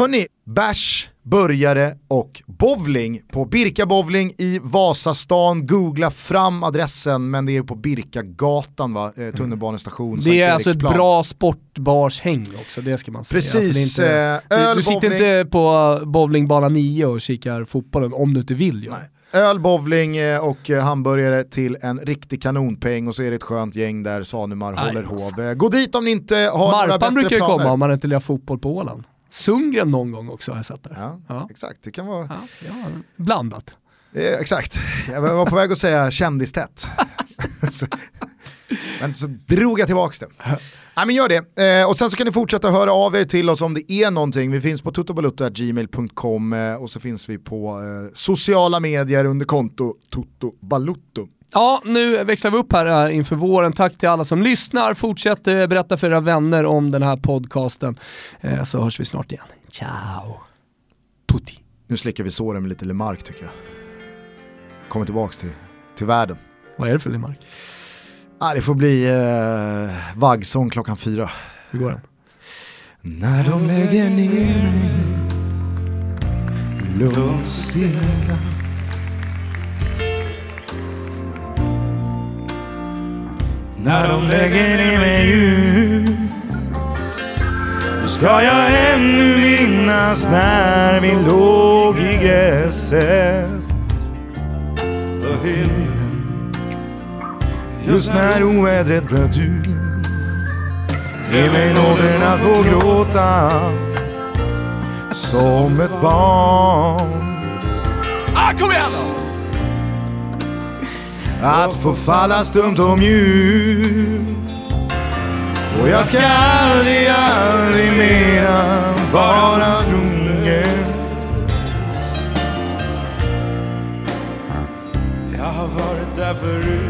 Hörni, bärs, burgare och bowling på Birka Bowling i Vasastan. Googla fram adressen, men det är på Birkagatan va, eh, tunnelbanestation. Det Sankt är alltså ett bra sportbarshäng också, det ska man säga. Precis. Alltså inte, öl, du, du sitter inte på bowlingbana 9 och kikar fotbollen om du inte vill. Ja. Nej. Öl, bowling eh, och eh, hamburgare till en riktig kanonpeng och så är det ett skönt gäng där Svanemar håller hov. Eh, gå dit om ni inte har Marpan några bättre planer. brukar ju komma om man inte lirar fotboll på Åland. Sundgren någon gång också har jag sett där. Ja, ja. exakt. Det kan vara... Ja, blandat. Eh, exakt. Jag var på väg att säga kändistätt. Men så drog jag tillbaka det. Ja, men gör det. Eh, och sen så kan ni fortsätta höra av er till oss om det är någonting. Vi finns på totobalutto.gmail.com eh, och så finns vi på eh, sociala medier under konto totobalutto. Ja, nu växlar vi upp här eh, inför våren. Tack till alla som lyssnar. Fortsätt eh, berätta för era vänner om den här podcasten. Eh, så hörs vi snart igen. Ciao. Tutti. Nu slickar vi såren med lite Lemark tycker jag. Kommer tillbaks till, till världen. Vad är det för Lemark? Ah, det får bli eh, vaggsång klockan fyra. Hur går den? När de lägger ner mig lugnt och stilla när de lägger ner mig djupt. Då ska jag ännu minnas när vi låg i gräset. För himlen, just när ovädret bröt ut. Ge mig nåden att få gråta som ett barn. Ah, kom igen då! Att få falla stumt och mjukt och jag ska aldrig, aldrig mera vara trogen Jag har varit där förut.